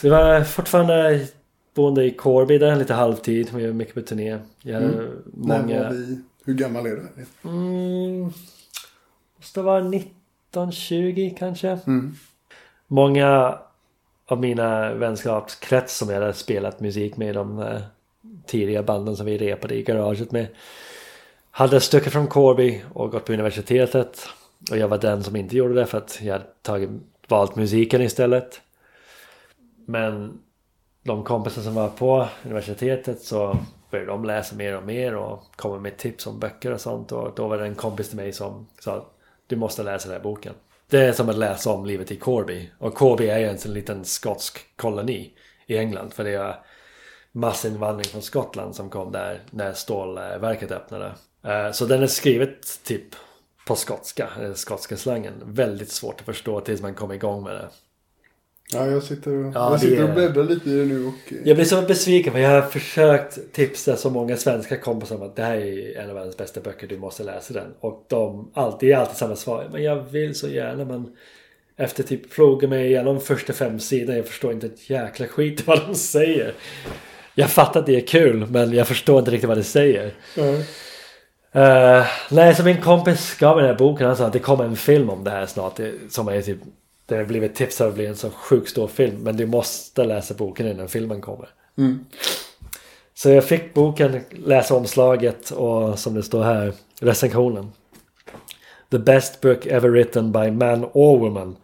Det var fortfarande boende i Corby där lite halvtid. Vi var mycket på turné. Jag mm. många... När var vi? Hur gammal är du? Mm, måste vara 19-20 kanske. Mm. Många av mina vänskapskrets som jag hade spelat musik med de uh, tidiga banden som vi repade i garaget med hade stuckit från Corby och gått på universitetet. Och jag var den som inte gjorde det för att jag hade tagit, valt musiken istället. Men de kompisar som var på universitetet så började de läsa mer och mer och komma med tips om böcker och sånt. Och då var det en kompis till mig som sa du måste läsa den här boken. Det är som att läsa om livet i Corby. Och Corby är ju en liten skotsk koloni i England. För det är massinvandring från Skottland som kom där när stålverket öppnade. Eh, så den är skrivet typ på skotska, den skotska slangen. Väldigt svårt att förstå tills man kom igång med det. Ja, jag sitter, och, Ja, jag sitter och bläddrar lite i det nu och... Jag blir så besviken för jag har försökt tipsa så många svenska kompisar om att det här är en av världens bästa böcker, du måste läsa den. Och de alltid, det är alltid samma svar. Men jag vill så gärna men efter typ fråga mig igenom första fem sidorna, jag förstår inte ett jäkla skit vad de säger. Jag fattar att det är kul men jag förstår inte riktigt vad det säger. Ja. Uh, nej, så min kompis gav mig den här boken. Han sa att det kommer en film om det här snart. Som är typ... Det har blivit tips att bli en så sjukt stor film. Men du måste läsa boken innan filmen kommer. Mm. Så jag fick boken, läsa omslaget och som det står här, recensionen. The best book ever written by man or woman.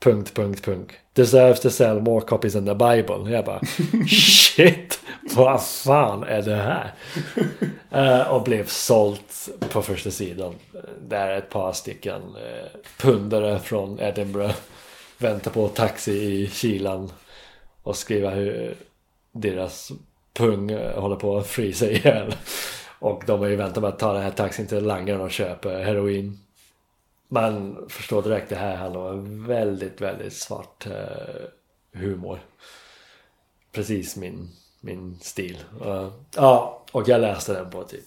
Punkt, punkt, punkt. Deserves to sell more copies than the Bible. Jag bara shit, vad fan är det här? Eh, och blev sålt på första sidan. Där ett par stycken uh, pundare från Edinburgh vänta på taxi i kylan. Och skriva hur deras pung eh, håller på att frysa ihjäl. Och de har ju väntat med att ta den här taxin till langaren och köpa heroin. Man förstår direkt det här handlar om väldigt, väldigt svart eh, humor. Precis min, min stil. Uh, ja, och jag läste den på typ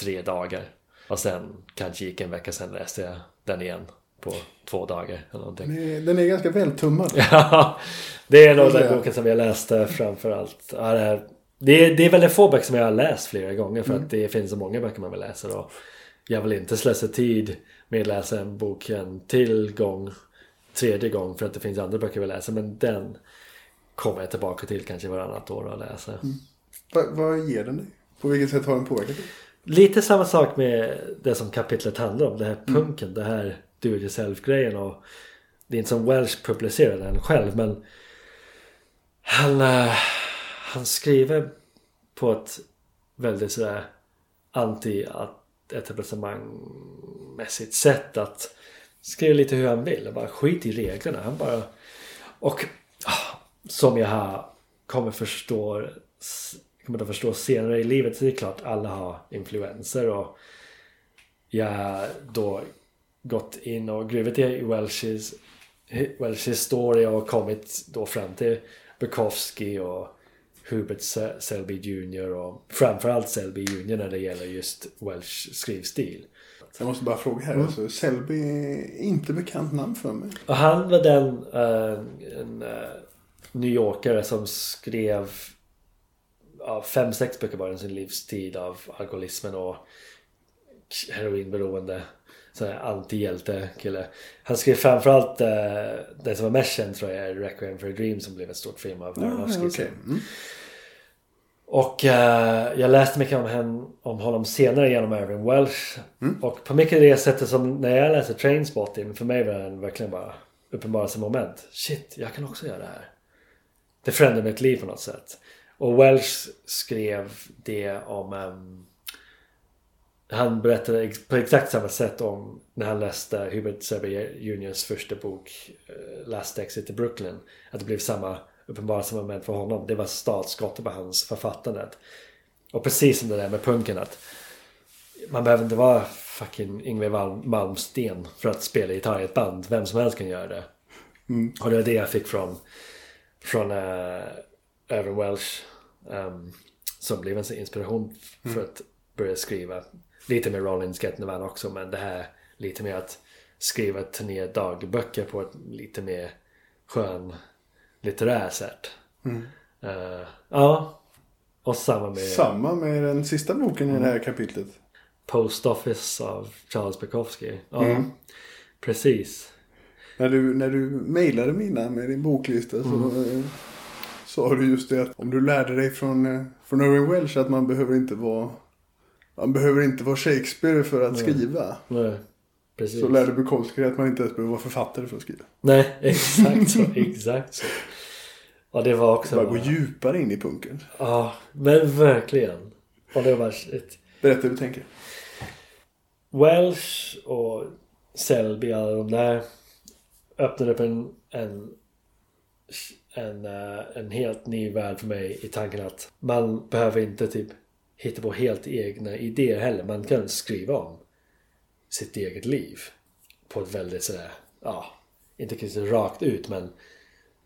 tre dagar. Och sen kanske gick en vecka sen läste jag den igen på två dagar eller någonting. Den, är, den är ganska vältummad. Ja, det är nog Vad den boken som jag läste framförallt. Ja, det, är, det, är, det är väldigt få böcker som jag har läst flera gånger för att det finns så många böcker man vill läsa. Och jag vill inte slösa tid med att läsa en bok en till gång, tredje gång för att det finns andra böcker jag vill läsa. Men den kommer jag tillbaka till kanske varannat år och läsa. Va, vad ger den dig? På vilket sätt har den påverkat dig? Lite samma sak med det som kapitlet handlar om. Det här punken, det här do it yourself grejen och det är inte som Welsh publicerar den själv men han, eh, han skriver på ett väldigt sådär anti-etablissemangmässigt sätt att skriva lite hur han vill. Bara skit i reglerna. Han bara... Och ah, som jag kommer förstå kommer att förstå senare i livet så är det klart alla har influenser och jag då gått in och gruvit i Welsh's, Welsh's story och kommit då fram till Bukowski och Hubert Se- Selby Jr och framförallt Selby Jr när det gäller just Welsh skrivstil. Jag måste bara fråga här. Alltså, Selby är inte bekant namn för mig. Och han var den eh, en, eh, New Yorkare som skrev ja, fem, sex böcker bara i sin livstid av alkoholismen och heroinberoende. Sån här antihjälte kille. Han skrev framförallt eh, det som var mest känd tror jag är Requiem for a Dream som blev en stort film av Aronofsky. okej. Mm. Och eh, jag läste mycket om, hen, om honom senare genom Irving Welsh. Och på mycket det sättet som när jag läste Trainspotting för mig var den verkligen bara uppenbarelsemoment. Shit, jag kan också göra det här. Det förändrade mitt liv på något sätt. Och Welsh skrev det om... ehm, han berättade på exakt samma sätt om när han läste Hubert Selby Juniors första bok eh, Last Exit to Brooklyn. Att det blev samma uppenbarelsemoment för honom. Det var startskottet på hans författande. Och precis som det där med punken att man behöver inte vara fucking Yngwie Malm- Malmsten för att spela gitarr i ett band. Vem som helst kan göra det. Och det var det jag fick från från uh, Welsh ehm, som blev en inspiration för att börja skriva. Lite med Rollins Get Van också men det här lite mer att skriva turné dagböcker på ett lite mer skön litterär sätt. Eh, ja. Och samma med Samma med den sista boken i det här kapitlet. Post Office av Charles Bukowski. Ja, precis. När du, när du mejlade mina med din boklista så eh, sa du just det att om du lärde dig från, eh, från Irving Welsh att man behöver inte vara man behöver inte vara Shakespeare för att skriva. Nej, precis. Så lärde Bukowski att man inte ens behöver vara författare för att skriva. Nej, exakt så. Exakt så. Och det var också... Bara gå djupare in i punken. Ja, men verkligen. Och det var shit. Berätta hur du tänker. Welsh och Selby, alla de där öppnade upp en, en, en, eh, en helt ny värld för mig i tanken att man behöver inte typ hitta på helt egna idéer heller. Man kan skriva om sitt eget liv på ett väldigt sådär, ja, inte kanske rakt ut men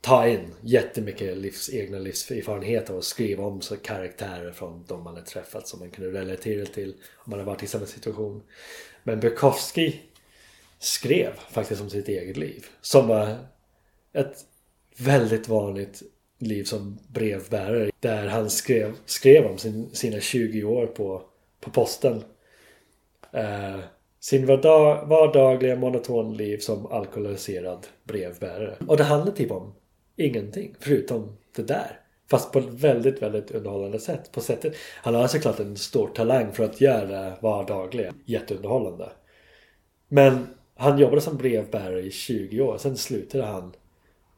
ta in jättemycket livs, egna livserfarenheter och skriva om så karaktärer från de man har träffat som man kunde relatera till om man har varit i samma situation. Men Bukowski skrev faktiskt om sitt eget liv. Som var ett väldigt vanligt liv som brevbärare. Där han skrev, skrev om sin, sina 20 år på, på posten. Eh, sin vardag, vardagliga monoton liv som alkoholiserad brevbärare. Och det handlar typ om ingenting förutom det där. Fast på ett väldigt, väldigt underhållande sätt. På sättet. Han har såklart en stor talang för att göra det vardagliga jätteunderhållande. Men han jobbade som brevbärare i 20 år. Sen slutade han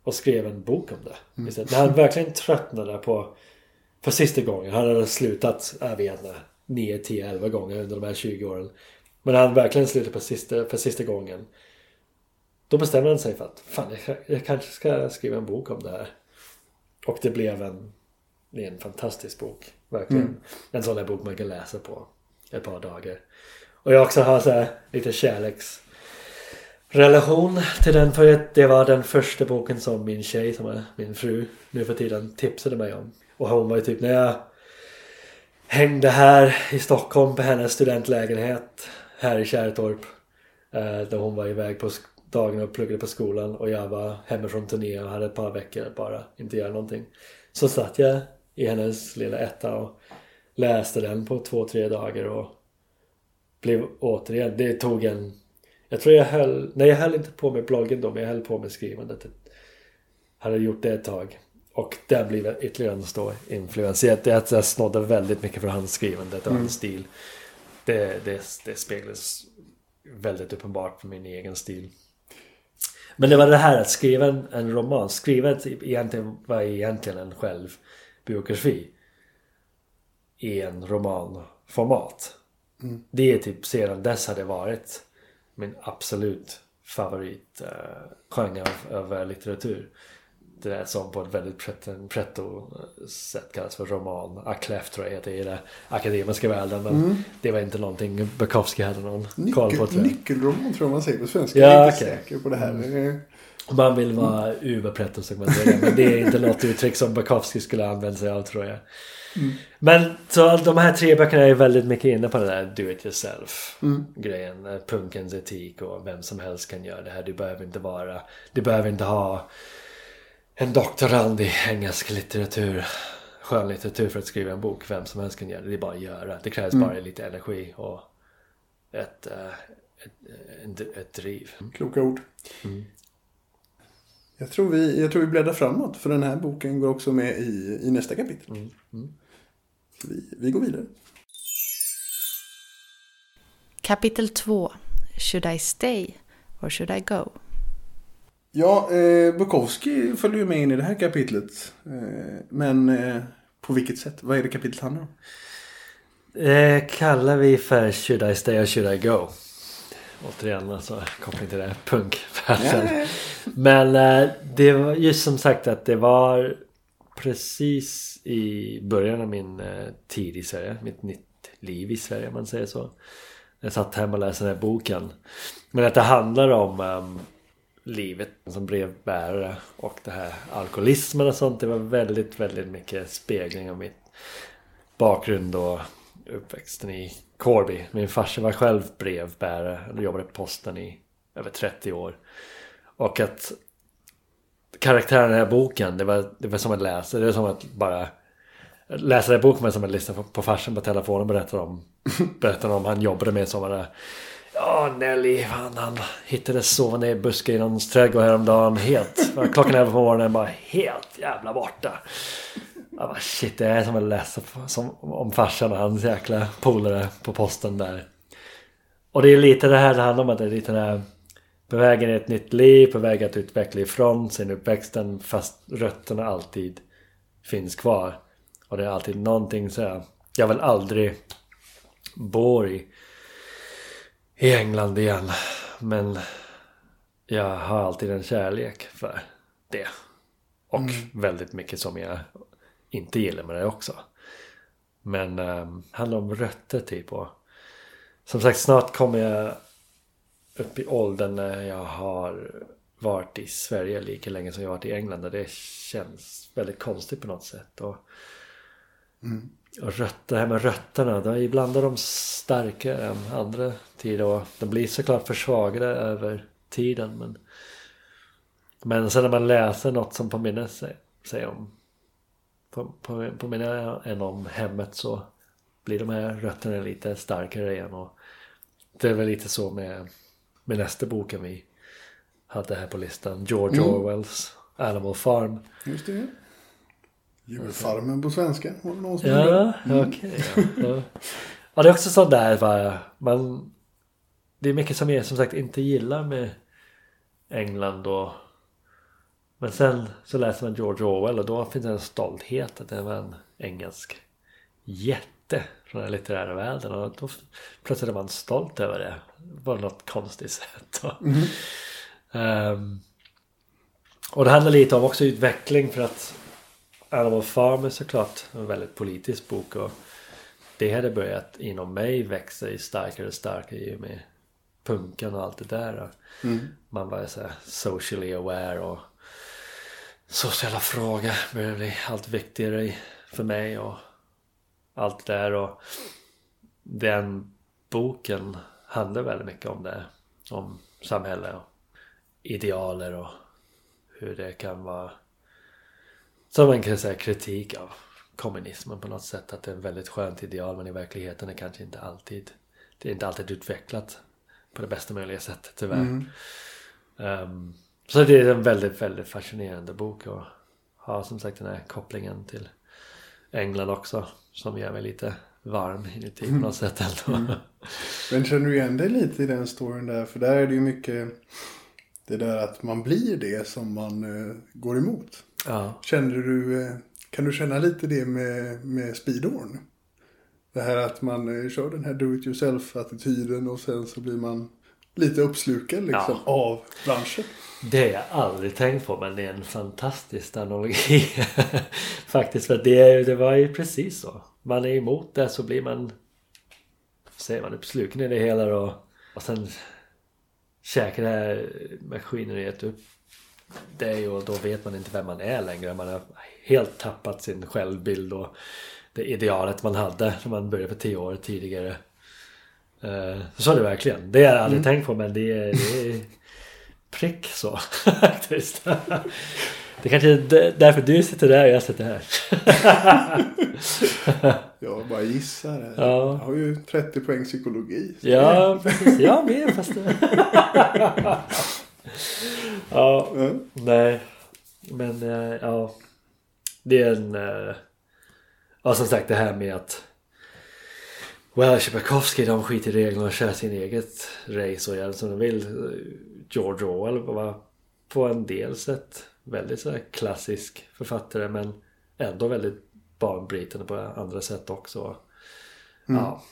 och skrev en bok om det. Mm. När han verkligen tröttnade på för sista gången. Han hade slutat, jag vet inte, 9, 10, 11 gånger under de här 20 åren. Men när han verkligen slutade på sista, för sista gången. Då bestämde han sig för att fan, jag, jag kanske ska skriva en bok om det här. Och det blev en, en fantastisk bok. Verkligen. Mm. En sån där bok man kan läsa på ett par dagar. Och jag också har så här lite kärleks relation till den för att det var den första boken som min tjej som är min fru nu för tiden tipsade mig om. Och hon var ju typ när jag hängde här i Stockholm på hennes studentlägenhet här i Kärrtorp. Eh, Där hon var iväg på dagarna och pluggade på skolan och jag var hemma från turné och hade ett par veckor bara inte göra någonting. Så satt jag i hennes lilla etta och läste den på två, tre dagar och blev återigen, det tog en jag tror jag höll, nej jag höll inte på med bloggen då men jag höll på med skrivandet. Hade gjort det ett tag. Och där blev ytterligare en stor influens. Jag, jag snodde väldigt mycket från hans skrivande och mm. hans stil. Det, det, det speglas väldigt uppenbart på min egen stil. Men det var det här att skriva en, en roman. Skriva egentligen, var egentligen en självbiografi. I en romanformat. Mm. Det är typ sedan dess har det varit min absolut favorit uh, genre av, av litteratur. Det är som på ett väldigt pretto sätt kallas för roman. Aklef tror jag heter i den akademiska världen. Men mm. det var inte någonting Bukowski hade någon Nyckel, koll på. Tror Nyckelroman tror jag man säger på svenska. Ja, jag är inte okay. säker på det här. Mm. Man vill vara uberpretto så man säga. Men det är inte något uttryck som Bukowski skulle använda sig av tror jag. Mm. Men så de här tre böckerna är väldigt mycket inne på den där do it yourself mm. grejen. Eh, punkens etik och vem som helst kan göra det här. Du behöver inte vara, du behöver inte ha en doktorand i engelsk litteratur, skönlitteratur för att skriva en bok. Vem som helst kan göra det. Det är bara att göra. Det krävs mm. bara lite energi och ett, uh, ett, ett, ett driv. Kloka ord. Mm. Jag tror, vi, jag tror vi bläddrar framåt för den här boken går också med i, i nästa kapitel. Mm. Vi, vi går vidare. Kapitel 2 Should I stay or should I go? Ja, eh, Bukowski följer ju med in i det här kapitlet. Eh, men eh, på vilket sätt? Vad är det kapitlet handlar om? Det kallar vi för Should I stay or should I go? Återigen alltså koppling till det punkvärlden. Ja, Men eh, det var just som sagt att det var precis i början av min eh, tid i Sverige. Mitt nytt liv i Sverige om man säger så. Jag satt hemma och läste den här boken. Men att det handlar om um, livet som brevbärare och det här alkoholismen och sånt. Det var väldigt, väldigt mycket spegling av mitt bakgrund och uppväxten i Corby. Min farsa var själv brevbärare och jobbade på posten i över 30 år. Och att karaktären i den här boken, det var, det var som att läsa. Det var som att bara läsa den här boken var som att lyssna på, på farsan på telefonen berätta om, berätta om han jobbade med sådana Ja, Nelly, han, han hittades sovande i busken i någon trädgård häromdagen. Helt, klockan 11 på morgonen, bara helt jävla borta. Jag bara, shit, det är som att läsa som, om farsan och hans jäkla polare på posten där. Och det är lite det här det handlar om, att det är lite det här på vägen i ett nytt liv, på väg att utveckla ifrån sin uppväxten fast rötterna alltid finns kvar. Och det är alltid någonting så här. Jag vill aldrig bo i, i England igen. Men jag har alltid en kärlek för det. Och mm. väldigt mycket som jag inte gillar med det också. Men um, handlar om rötter typ och som sagt snart kommer jag upp i åldern när jag har varit i Sverige lika länge som jag varit i England och det känns väldigt konstigt på något sätt. Och, och rötter, det här med rötterna, då, ibland är de starkare än andra tider och de blir såklart försvagade över tiden. Men, men sen när man läser något som påminner sig, sig om på, på, påminner en om hemmet så blir de här rötterna lite starkare igen. Och det är väl lite så med, med nästa boken vi hade här på listan. George Mm. Orwells Animal Farm. Just det. Djurfarmen på svenska. Någon som Ja, det? okej. ja, ja. ja, det är också sånt där bara. Man, det är mycket som jag som sagt inte gillar med England och men sen så läser man George Orwell och då finns det en stolthet att det var en engelsk jätte från den litterära världen och då plötsligt är man stolt över det på något konstigt sätt. Och, Ehm, och det handlar lite om också utveckling för att Animal Farm är såklart en väldigt politisk bok och det hade börjat inom mig växa i starkare och starkare i och med punken och allt det där. Och Man var så socially aware och sociala frågor började bli allt viktigare för mig och allt det där och den boken handlar väldigt mycket om det. Om samhälle och idealer och hur det kan vara som man kan säga kritik av kommunismen på något sätt. Att det är ett väldigt skönt ideal men i verkligheten är kanske inte alltid det är inte alltid utvecklat på det bästa möjliga sättet tyvärr. Ehm, så det är en väldigt, väldigt fascinerande bok och har som sagt den här kopplingen till England också som gör mig lite varm inuti på något sätt ändå. Men känner du igen dig lite i den storyn där? För där är det ju mycket det där att man blir det som man eh, går emot. Ja. Känner du, eh, kan du känna lite det med, med speedorn? Det här att man eh, kör den här do it yourself-attityden och sen så blir man lite uppslukad liksom Ja. av branschen. Det har jag aldrig tänkt på men det är en fantastisk analogi. Faktiskt för det, det var ju precis så. Man är emot det så blir man säger man uppsluken i det hela och, och sen käkar det här maskineriet upp dig och då vet man inte vem man är längre. Man har helt tappat sin självbild och det idealet man hade när man började för tio år tidigare. Eh, Så är det verkligen. Det har jag aldrig tänkt på men det är, det är prick så faktiskt. Det kanske är därför du sitter där och jag sitter här. Jag bara gissar. här. Ja. Jag har ju 30 poäng psykologi. Ja, precis. Jag med fast... ja, Ja. nej. Men eh, ja. Det är en... eh, Ja, som sagt det här med att... Well, Tjibakowski de skiter i reglerna och kör sin eget race och gör som de vill. George Orwell var på en del sätt väldigt så klassisk författare men ändå väldigt banbrytande på andra sätt också. Ja,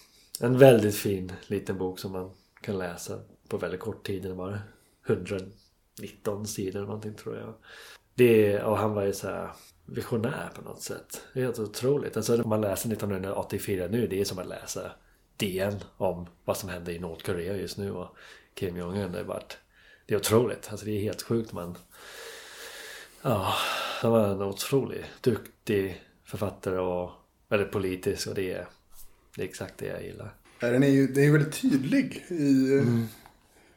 en väldigt fin liten bok som man kan läsa på väldigt kort tid. Den var 119 sidor någonting tror jag. Det, och han var ju så här visionär på något sätt. Det är helt otroligt. Alltså när man läser 1984 nu, det är som att läsa DN om vad som händer i Nordkorea just nu och Kim Jong-Un. Det är, bara, det är otroligt. Alltså det är helt sjukt man... Ja, han var en otroligt duktig författare och väldigt politisk och det är, det är exakt det jag gillar. Ja, Den är ju den är väldigt tydlig. I, Mm.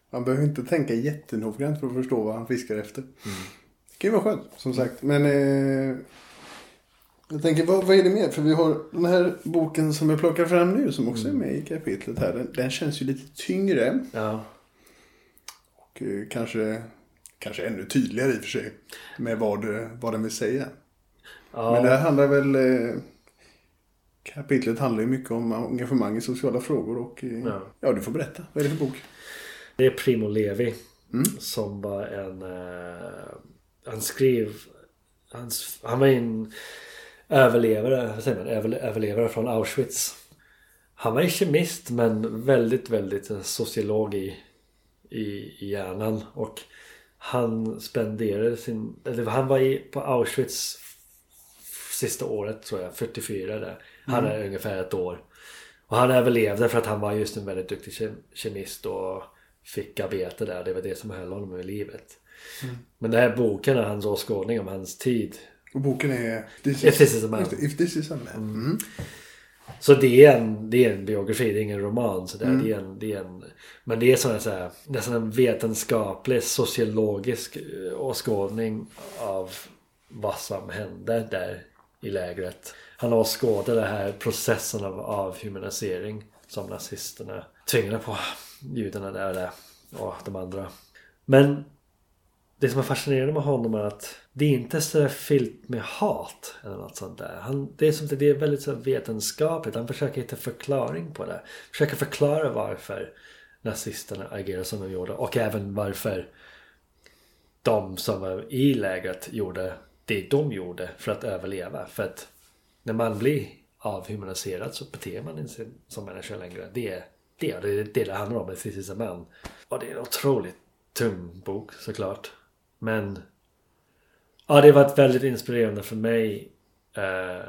Man behöver inte tänka jättenoggrant för att förstå vad han fiskar efter. Mm. Det kan ju vara skönt, som sagt. Men eh, jag tänker, vad, vad är det mer? För vi har den här boken som jag plockar fram nu, som också är med i kapitlet här. Den, den känns ju lite tyngre. Ja, Och eh, kanske, kanske ännu tydligare i och för sig. Med vad, vad den vill säga. ja. Men det här handlar väl... Eh, kapitlet handlar ju mycket om engagemang i sociala frågor. Och eh, Ja. ja, du får berätta. Vad är det för bok? Det är Primo Levi Mm. som var en... han skrev... Han, han var en överlevare, vad säger man, över, överlevare från Auschwitz. Han var en kemist men väldigt, väldigt sociolog i, i, i hjärnan. Och han spenderade sin... Eller han var i, på Auschwitz sista året tror jag, 44 där. Han är ungefär ett år. Och han överlevde för att han var just en väldigt duktig kem- kemist och fick arbete där. Det var det som höll honom i livet. Men den här boken är hans åskådning om hans tid. Och boken är This If this is a man. If this is a man. Mm. Så det är en, det är en biografi, det är ingen roman. Så där. Mm. Det är en, det är en, men det är sån här, så här, nästan en vetenskaplig, sociologisk eh, åskådning av vad som hände där i lägret. Han åskådar den här processen av avhumanisering som nazisterna tvingade på judarna där och de andra. Men det som är fascinerande med honom är att det är inte så fyllt med hat eller något sånt där. Han, det är som det är väldigt så vetenskapligt. Han försöker hitta förklaring på det. Försöker förklara varför nazisterna agerade som de gjorde och även varför de som var i lägret gjorde det de gjorde för att överleva. För att när man blir avhumaniserad så beter man inte sig som människa längre. Det är det, det, är det det handlar om med This man. Och det är en otroligt tung bok såklart. Men ja, det har varit väldigt inspirerande för mig eh,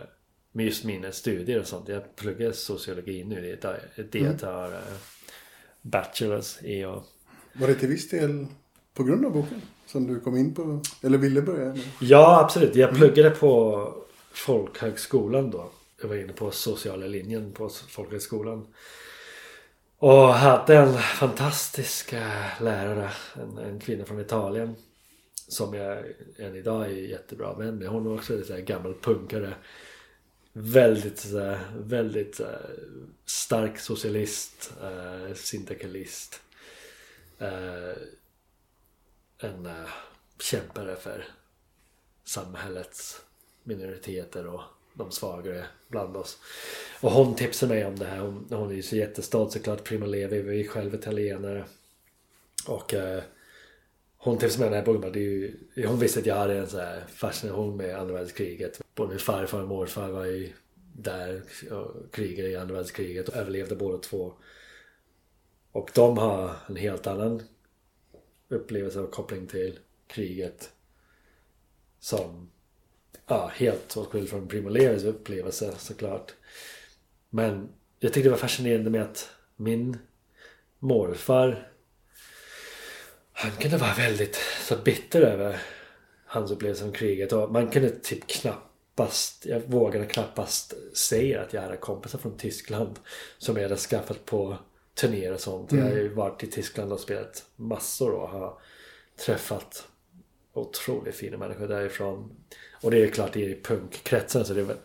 med just mina studier och sånt. Jag pluggar sociologi nu. Det är det jag tar eh, bachelors i. Och, Var det till viss del på grund av boken som du kom in på? Eller ville börja med? Ja, absolut. Jag pluggade på Folkhögskolan då. Jag var inne på sociala linjen på Folkhögskolan. Och hade en fantastisk eh, lärare. En, en kvinna från Italien. Som jag än idag är jättebra vän med. Hon var också en sån här gammal punkare. Väldigt, så väldigt stark socialist. Eh, syndikalist. Eh, en eh, kämpare för samhällets minoriteter och de svagare bland oss. Och hon tipsade mig om det här. Hon, hon är ju så jättestolt såklart. Prima Levi vi är själva italienare. Och eh, hon tipsade mig om den här boken. Det är ju, hon visste att jag hade en så här fascination med andra världskriget. Både min farfar och morfar var ju där och krigade i andra världskriget och överlevde båda två. Och de har en helt annan upplevelse och koppling till kriget. Som ja, helt åtskild från Primo Levis upplevelse såklart. Men jag tyckte det var fascinerande med att min morfar han kunde vara väldigt så bitter över hans upplevelse av kriget och man kunde typ knappast, jag vågade knappast säga att jag hade kompisar från Tyskland som jag hade skaffat på turnéer och sånt. Jag har ju varit i Tyskland och spelat massor och har träffat otroligt fina människor därifrån. Och det är klart, det är i punkkretsen så det är väl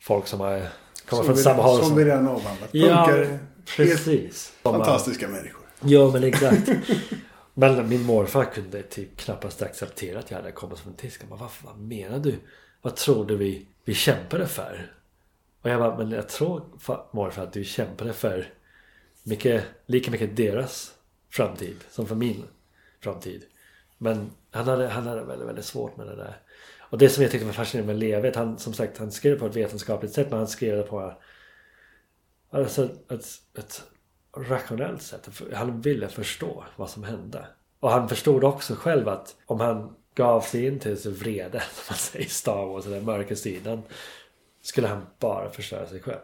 folk som har kommit från vi, samma håll. Som vi redan avhandlat. Ja, Punkare, helt precis. Som fantastiska människor. Ja men exakt. Men min morfar kunde typ knappast acceptera att jag hade kommit från Tyskland. Bara, vad, vad menar du? Vad tror du vi, vi kämpade för? Och jag bara, men jag tror morfar att du kämpade för mycket, lika mycket deras framtid som för min framtid. Men han hade, han hade väldigt, väldigt svårt med det där. Och det som jag tyckte var fascinerande med Levet, han som sagt han skrev på ett vetenskapligt sätt men han skrev det på alltså ett, ett rationellt sätt. Han ville förstå vad som hände. Och han förstod också själv att om han gav sig in till så vrede, som man säger i Star Wars, den mörka sidan, skulle han bara förstöra sig själv.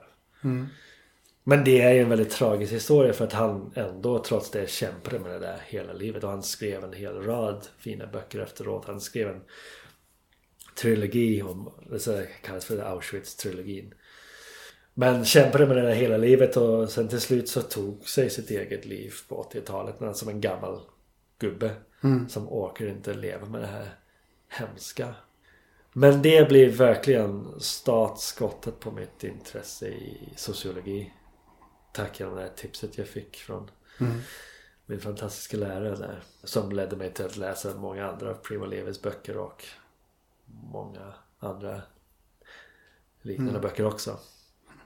Men det är ju en väldigt tragisk historia för att han ändå trots det kämpade med det där hela livet. Och han skrev en hel rad fina böcker efteråt. Han skrev en trilogi om, det kallas för Auschwitz-trilogin. Men kämpade med det där hela livet och sen till slut så tog sig sitt eget liv på 80-talet. Men som en gammal gubbe. Som orkar inte leva med det här hemska. Men det blir verkligen startskottet på mitt intresse i sociologi. Tack vare det här tipset jag fick från min fantastiska lärare där. Som ledde mig till att läsa många andra av Primo Levis böcker och många andra liknande böcker också.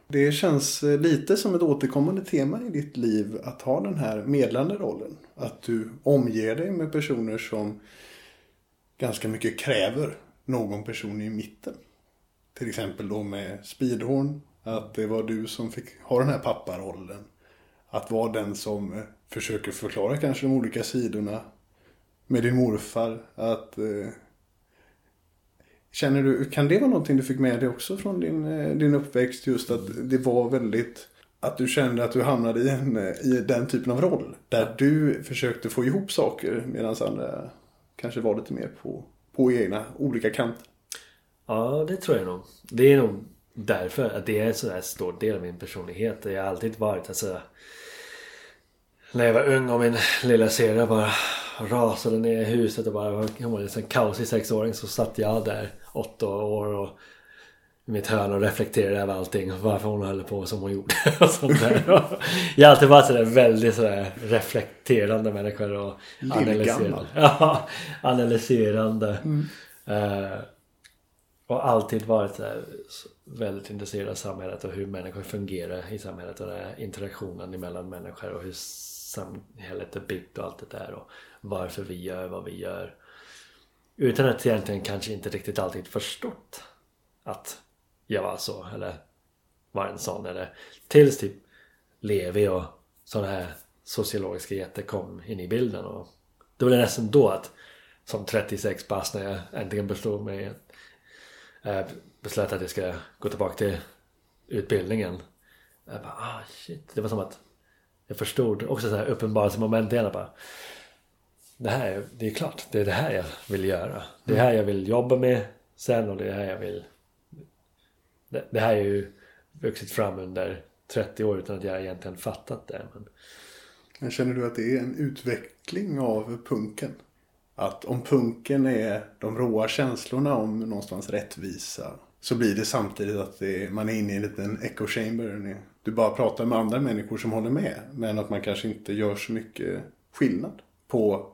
Det känns eh, lite som ett återkommande tema i ditt liv att ha den här medlande rollen. Att du omger dig med personer som ganska mycket kräver någon person i mitten. Till exempel då med Speedhorn. Att det var du som fick ha den här papparollen. Att vara den som eh, försöker förklara kanske de olika sidorna. Med din morfar. Att eh, Känner du, kan det vara någonting du fick med dig också från din, eh, din uppväxt? Just att det var väldigt, att du kände att du hamnade i, en, eh, i den typen av roll. Där du försökte få ihop saker medan andra kanske var lite mer på, på egna olika kanter. Ja, det tror jag nog. Det är nog därför att det är en sån stor del av min personlighet. Jag har alltid varit alltså När jag var ung och min lilla syrra bara rasade ner i huset och bara hon var en sån kaosig sexåring så satt jag där åtta år och i mitt hörn och reflekterade över allting. Varför hon höll på som hon gjorde. Och sånt där. Jag har alltid varit sådär väldigt sådär reflekterande människa och analyserande. Ja, analyserande. Mm. Uh, och alltid varit sådär, väldigt intresserad av samhället och hur människor fungerar i samhället och den här interaktionen mellan människor och hur samhället är byggt och allt det där och varför vi gör vad vi gör. Utan att egentligen kanske inte riktigt alltid förstått att jag var så eller var en sån eller tills typ Levi och sådana här sociologiska jätter kom in i bilden och det var det nästan då att som 36 bast när jag äntligen bestod mig äh, beslöt att jag ska gå tillbaka till utbildningen. Jag bara ah shit. Det var som att jag förstod också så här uppenbarelsemoment igen. Bara, det här, det är klart, det är det här jag vill göra. Det är här jag vill jobba med sen och det är här jag vill det, det här är ju vuxit fram under 30 år utan att jag egentligen fattat det. Men... Men känner du att det är en utveckling av punken? Att om punken är de råa känslorna om någonstans rättvisa så blir det samtidigt att det är, man är inne i en liten echo chamber. Du bara pratar med andra människor som håller med. Men att man kanske inte gör så mycket skillnad på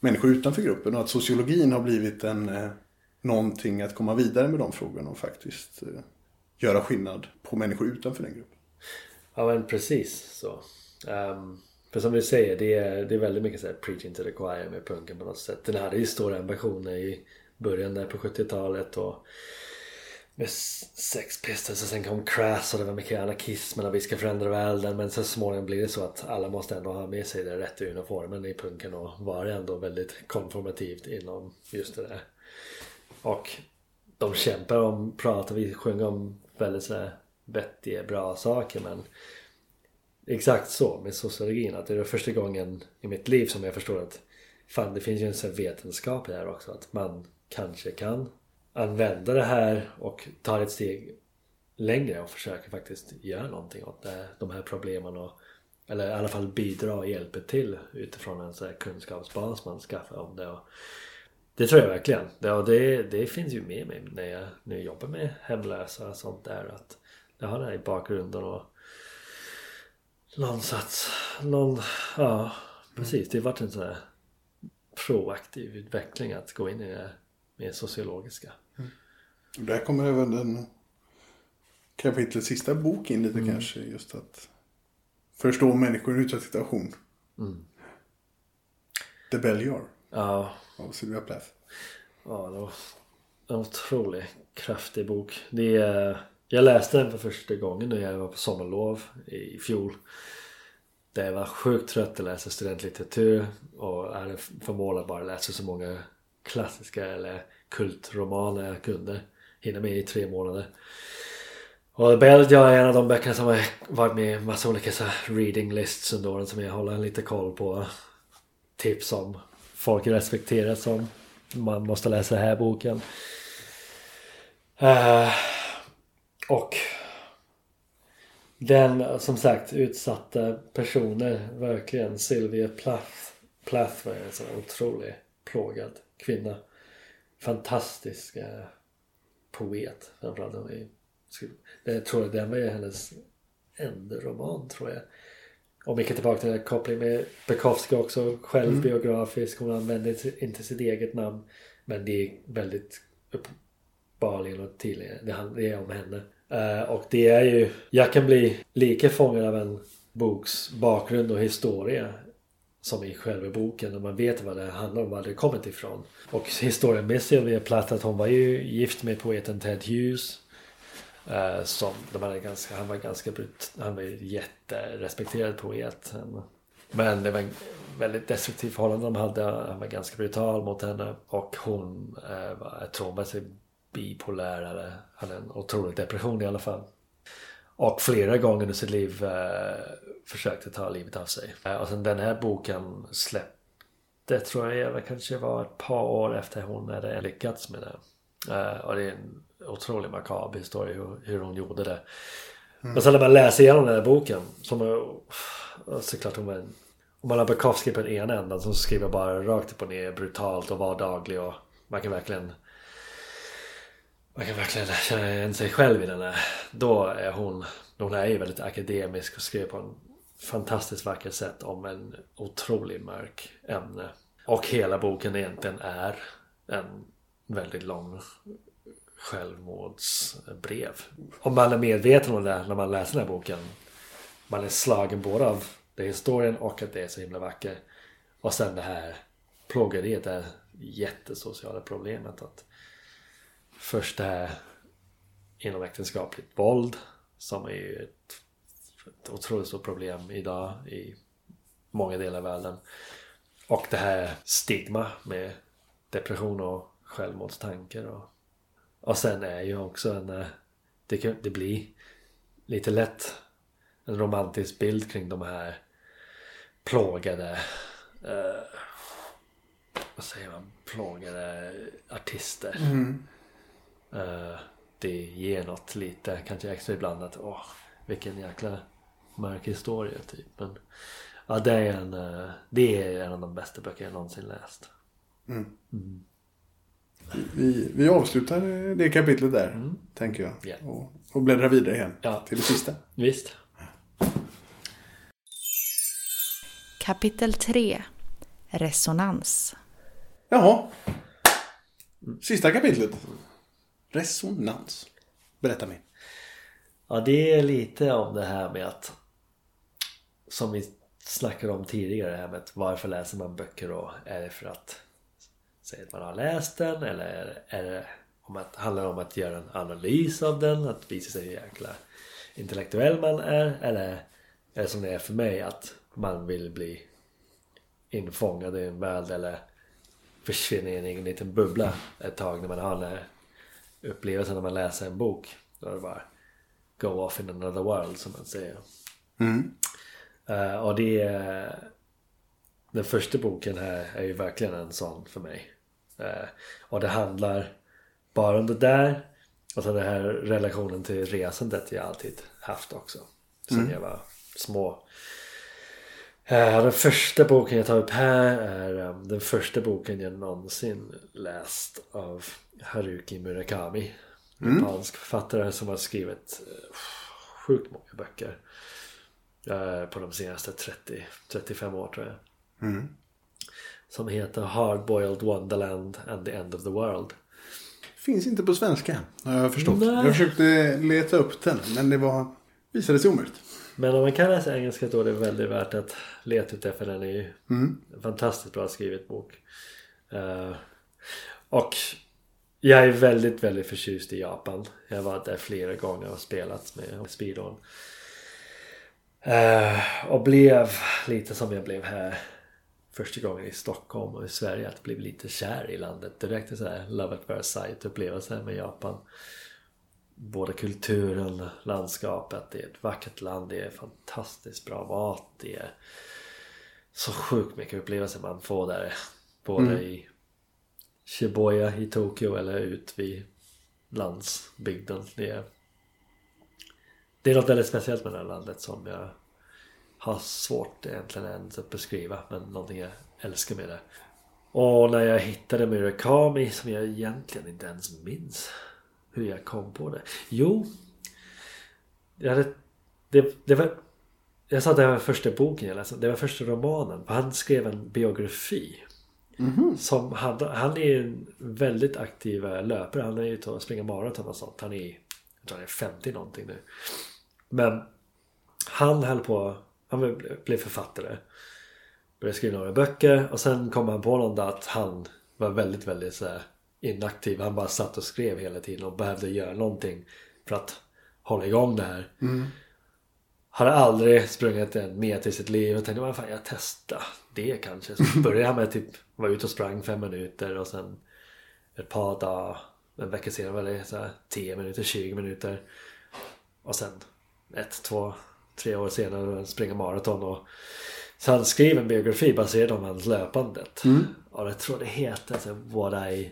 människor utanför gruppen. Och att sociologin har blivit en, eh, någonting att komma vidare med de frågorna och faktiskt eh, göra skillnad på människor utanför den gruppen. Ja men precis så. Um, för som du säger, det är, det är väldigt mycket så här preaching to the choir med punken på något sätt. Den hade ju stora ambitioner i början där på 70-talet och med Sex Pistols och sen kom Crass och det var mycket anarkismen och vi ska förändra världen men så småningom blir det så att alla måste ändå ha med sig den rätta uniformen i punken och vara ändå väldigt konformativt inom just det där. Och de kämpar om, pratar, vi sjunger om väldigt sådär vettiga, bra saker men Exakt så med sociologin att det är första gången i mitt liv som jag förstår att fan det finns ju en sån vetenskap här också att man kanske kan använda det här och ta ett steg längre och försöka faktiskt göra någonting åt det, de här problemen och eller i alla fall bidra och hjälpa till utifrån en sån här kunskapsbas man skaffar om det. Och det tror jag verkligen. Det, och det, det finns ju med mig när jag, när jag jobbar med hemlösa och sånt där. Att jag har det här i bakgrunden och någon sats, någon, ja precis. Det har varit en sån här proaktiv utveckling att gå in i det mer sociologiska. Mm. Där kommer även den kapitlets sista bok in lite mm. kanske. Just att förstå människor i en utsatt situation. Mm. The Belliar. Ja. Av Sylvia Plath. Ja, det var en otroligt kraftig bok. Det är, jag läste den för första gången när jag var på sommarlov i fjol. Där jag var sjukt trött att läsa studentlitteratur och hade förmågan att bara läsa så många klassiska eller kultromaner jag kunde hinna med i tre månader. Och Belgia är en av de böckerna som har varit med i massa olika så reading lists under åren som jag håller lite koll på. Tips om folk respekterar som man måste läsa den här boken. Uh, och den som sagt utsatta personer verkligen. Sylvia Plath, Plath var en sån otrolig plågad kvinna. Fantastisk eh, poet framförallt. Jag tror att den var hennes enda roman tror jag. Och mycket tillbaka till den här kopplingen med Bukowski också. Självbiografisk. Hon använder inte sitt eget namn. Men det är väldigt uppenbarligen och tydligen. Det är om henne. Uh, och det är ju... Jag kan bli lika fångad av en boks bakgrund och historia som i själva boken och man vet vad det handlar om, var det kommit ifrån. Och historien med Sylvia Plath att hon var ju gift med poeten Ted Hughes. Uh, som, de hade ganska, han var ganska brut, han var jätterespekterad poet. Men det var en väldigt destruktivt förhållande de hade. Han var ganska brutal mot henne. Och hon uh, var, jag tror hon var bipolär eller hade en otrolig depression i alla fall. Och flera gånger under sitt liv eh, försökte ta livet av sig. Eh, och sen den här boken släppte tror jag kanske var ett par år efter hon hade lyckats med det. Uh, och det är en otroligt makaber historia hur, hur hon gjorde det. Mm. Men sen när man läser igenom den här boken. Som är, såklart hon var om man har Bukowski på den ena änden som skriver bara rakt upp och ner brutalt och vardaglig och man kan verkligen man kan verkligen känna igen sig själv i den här. Då är hon, hon är ju väldigt akademisk och skriver på en fantastiskt vackert sätt om en otroligt mörk ämne. Och hela boken egentligen är en väldigt lång självmordsbrev. Om man är medveten om det när man läser den här boken. Man är slagen både av det historien och att det är så himla vackert. Och sen det här plågeriet, det här jättesociala problemet. att Först det här inomäktenskapligt våld som är ju ett, ett otroligt stort problem idag i många delar av världen. Och det här stigma med depression och självmordstankar. Och, och sen är ju också en... Eh, det, det blir lite lätt en romantisk bild kring de här plågade eh, vad säger man? Plågade artister. Mm. Eh, det ger något lite, kanske extra ibland att åh, vilken jäkla mörk historia typ. Men ja, det är en, eh, det är en av de bästa böcker jag någonsin läst. Mm. Mm. Vi, vi avslutar det kapitlet där, mm. tänker jag. Yeah. Och, och bläddrar vidare igen ja. till det sista. Visst. Kapitel 3 Resonans Jaha. Sista kapitlet. Resonans. Berätta mer. Ja, det är lite om det här med att som vi snackade om tidigare, det här med varför läser man böcker då? Är det för att säga att man har läst den eller är det om att, handlar det om att göra en analys av den? Att visa sig hur jäkla intellektuell man är? Eller är det som det är för mig att man vill bli infångad i en värld eller försvinna i en egen liten bubbla ett tag när man har den här upplevelsen när man läser en bok. Då är det bara go off in another world som man säger. Mm. Uh, och det är den första boken här är ju verkligen en sån för mig. Uh, och det handlar bara om det där och sen den här relationen till resandet jag alltid haft också. Sen mm. jag var små. Uh, den första boken jag tar upp här är um, den första boken jag någonsin läst av Haruki Murakami. Mm. Japansk författare som har skrivit uh, sjukt många böcker. Uh, på de senaste 30-35 år tror jag. Mm. Som heter Hardboiled Wonderland and the End of the World. Finns inte på svenska har jag förstått. Nej. Jag försökte leta upp den men det var visade sig omöjligt. Men om man kan läsa engelska då är det väldigt värt att leta ut det för den är ju mm. en fantastiskt bra skrivet bok. Uh, och jag är väldigt, väldigt förtjust i Japan. Jag har varit där flera gånger och spelat med speedon. Uh, och blev lite som jag blev här första gången i Stockholm och i Sverige. Att bli lite kär i landet. Direkt sån här love at first sight upplevelse med Japan både kulturen, landskapet, det är ett vackert land, det är fantastiskt bra mat, det är så sjukt mycket upplevelser man får där. Både mm. i Shibuya i Tokyo eller ut vid landsbygden. Det är, det är något väldigt speciellt med det här landet som jag har svårt egentligen ens att beskriva men någonting jag älskar med det. Och när jag hittade Murakami som jag egentligen inte ens minns hur jag kom på det. Jo. Jag hade, det, det var, jag sa att det var första boken jag läste. Det var första romanen. Han skrev en biografi. Mm. Som han, han är en väldigt aktiv löpare. Han är ute och springer maraton och sånt. Han är, jag tror han är 50 någonting nu. Men han höll på. Han blev författare. Började skriva några böcker och sen kom han på någon dag att han var väldigt, väldigt så inaktiv. Han bara satt och skrev hela tiden och behövde göra någonting för att hålla igång det här. Mm. Hade aldrig sprungit en meter i sitt liv och tänkte vad fan jag testar det kanske. Så började jag med typ vara ute och sprang fem minuter och sen ett par dagar, en vecka senare var det så här 10 minuter, 20 minuter. Och sen ett, två, tre år senare springa maraton och Så han skrev en biografi baserad om hans löpandet. Mm. Och jag tror det heter alltså, What I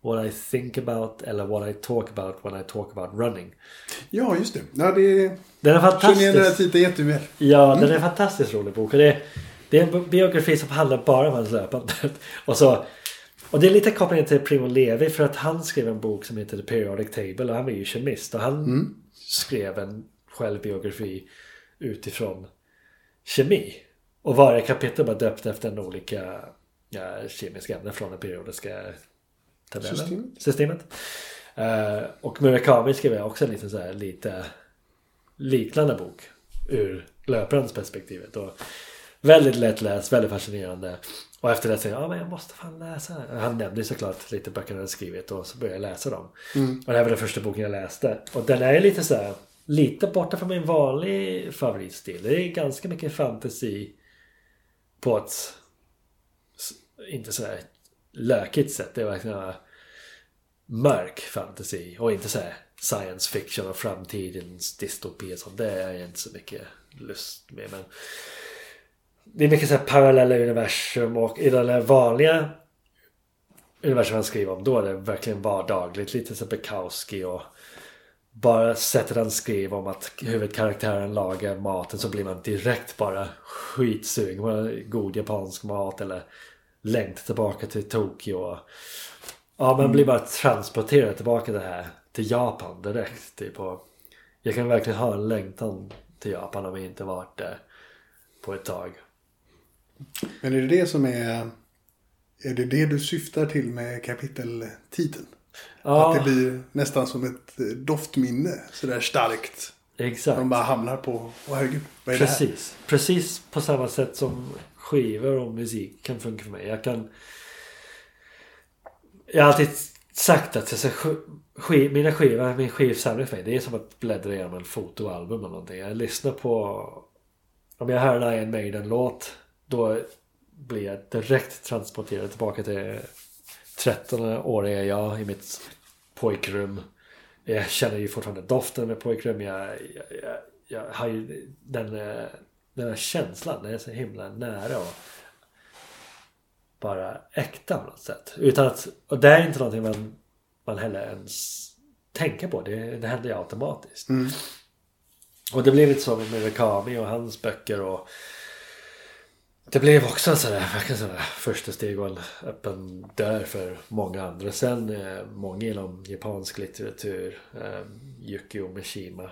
What I think about eller What I talk about when I talk about running. Ja, just det. Ja, det Den är känner igen den här fantastisk. titeln jätteväl. Ja, den är en fantastiskt rolig bok. Och det, det är en biografi som handlar bara om hans löpande. Och, så, och det är lite koppling till Primo Levi för att han skrev en bok som heter The Periodic Table och han var ju kemist. Och han skrev en självbiografi utifrån kemi. Och varje kapitel var döpt efter en olika ja, kemiska ämnen från den periodiska tabellen. Systemet. Systemet. Eh, och Murakami skrev också en liten så här, lite liknande bok ur löparens perspektivet. Och väldigt lättläst, väldigt fascinerande. Och efter det säger jag, ja men jag måste fan läsa. Han nämnde såklart lite böcker han hade skrivit och så började jag läsa dem. Och det här var den första boken jag läste. Och den är lite så här, lite borta från min vanlig favoritstil. Det är ganska mycket fantasy på ett inte så här lökigt sätt. Det är verkligen en mörk fantasy och inte så här science fiction och framtidens dystopi och sånt. Det är jag inte så mycket lust med. Men det är mycket så här parallella universum och i den här vanliga universum han skriver om då är det verkligen vardagligt. Lite som Bukowski och bara sättet han skriver om att huvudkaraktären lagar maten så blir man direkt bara skitsugen på god japansk mat eller längtar tillbaka till Tokyo. Ja, man blir bara transporterad tillbaka till det här till Japan direkt. Typ. Och jag kan verkligen ha en längtan till Japan om jag inte varit där på ett tag. Men är det det som är... Är det det du syftar till med kapiteltiteln? Ja, Att det blir nästan som ett eh, doftminne. Sådär starkt. exakt. De bara hamnar på... Åh herregud, vad är det här? Precis. Precis på samma sätt som skivor och musik kan funka för mig. Jag kan... Jag har alltid sagt att alltså, sk- skiv, mina skivor, min skivsamling för mig, det är som att bläddra igenom en fotoalbum eller någonting. Jag lyssnar på... Om jag hör en Iron Maiden-låt, då blir jag direkt transporterad tillbaka till 13-åriga jag i mitt pojkrum. Jag känner ju fortfarande doften med pojkrum. Jag, jag, jag, jag har ju den, eh, den här känslan. Den är så himla nära och bara äkta på något sätt. Utan att, och det är inte någonting man, man heller ens tänker på. Det, det händer ju automatiskt. Mm. Och det blev lite så med Murakami och hans böcker och det blev också en sån där, verkligen sån där första steg och en öppen dörr för många andra. Sen eh, många inom japansk litteratur. Eh, Yukio Mishima.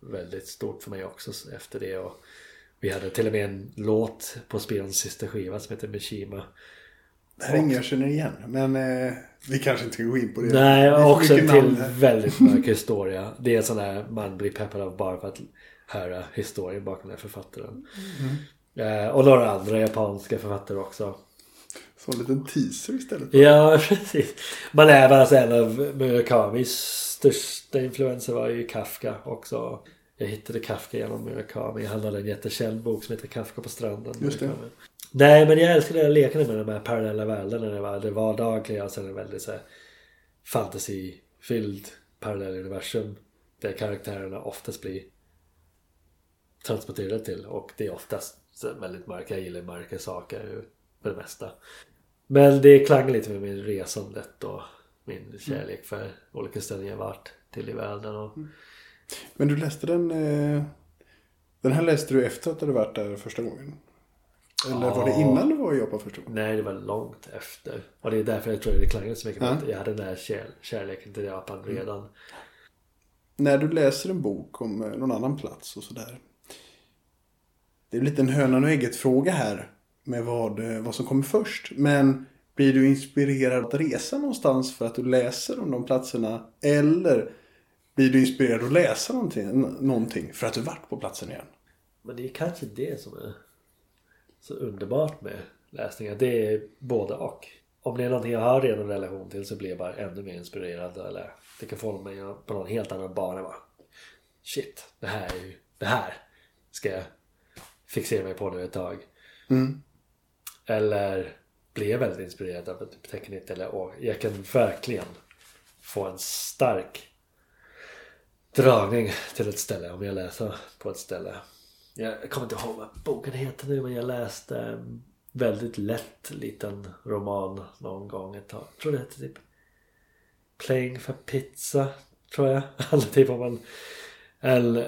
Väldigt stort för mig också efter det. Och vi hade till och med en låt på spelens sista skiva som heter Mishima. Det här är inget jag känner igen. Men eh, vi kanske inte ska gå in på det. Nej, Det också mycket till väldigt mörk historia. Det är en sån där man blir peppad av bara för att höra historien bakom den här författaren. Eh, och några andra japanska författare också. Som en liten teaser istället. Ja, precis. Man är väl alltså en av Murakamis största influenser var ju Kafka också. Jag hittade Kafka genom Murakami. Han hade en jättekänd bok som heter Kafka på stranden. Just det. Murakami. Nej, men jag älskade att leka med de här parallella världarna. Det var det vardagliga och sen en väldigt så här fantasyfylld parallell universum. Där karaktärerna oftast blir transporterade till. Och det är oftast så väldigt mörka. Jag gillar mörka saker för det mesta. Men det klangar lite med min resandet och min kärlek för olika ställen jag varit till i världen. Och... Men du läste den... Eh, den här läste du efter att du varit där första gången? Eller var det Ja. innan du var i Japan första gången? Nej, det var långt efter. Och det är därför jag tror det klangar så mycket. Ja. Jag hade den här kär, kärleken till Japan redan. När du läser en bok om eh, någon annan plats och sådär. Det är lite en hönan och ägget fråga här. Med vad, eh, vad som kommer först. Men blir du inspirerad att resa någonstans för att du läser om de platserna? Eller blir du inspirerad att läsa någonting, någonting för att du varit på platsen igen? Men det är kanske det som är så underbart med läsningar. Det är både och. Om det är någonting jag har redan en relation till så blir jag bara ännu mer inspirerad. Eller det kan få mig på någon helt annan bana. Shit, det här är ju... Det här ska jag fixera mig på nu ett tag. Mm. Eller blir jag väldigt inspirerad av ett tecknigt eller åh, jag kan verkligen få en stark dragning till ett ställe om jag läser på ett ställe. Jag kommer inte ihåg vad boken heter nu men jag läste en väldigt lätt liten roman någon gång ett tag. Jag tror det hette typ Playing for Pizza tror jag. Handlar typ om en, en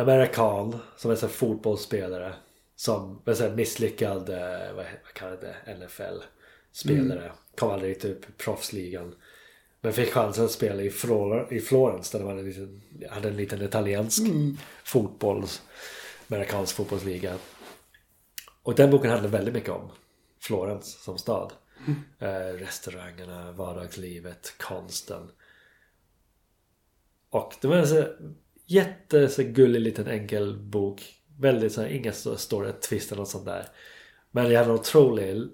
amerikan som är så här fotbollsspelare som är så misslyckad, eh, vad, vad kallar det, NFL-spelare. Kom aldrig till typ proffsligan. Men fick chansen att spela i, Flor i Florens där de hade en liten, hade en liten italiensk fotbolls, amerikansk fotbollsliga. Och den boken handlade väldigt mycket om Florens som stad. Eh, restaurangerna, vardagslivet, konsten. Och det var en så jätte så gullig liten enkel bok. Väldigt så här, inga stora twister och sånt där. Men jag hade en otrolig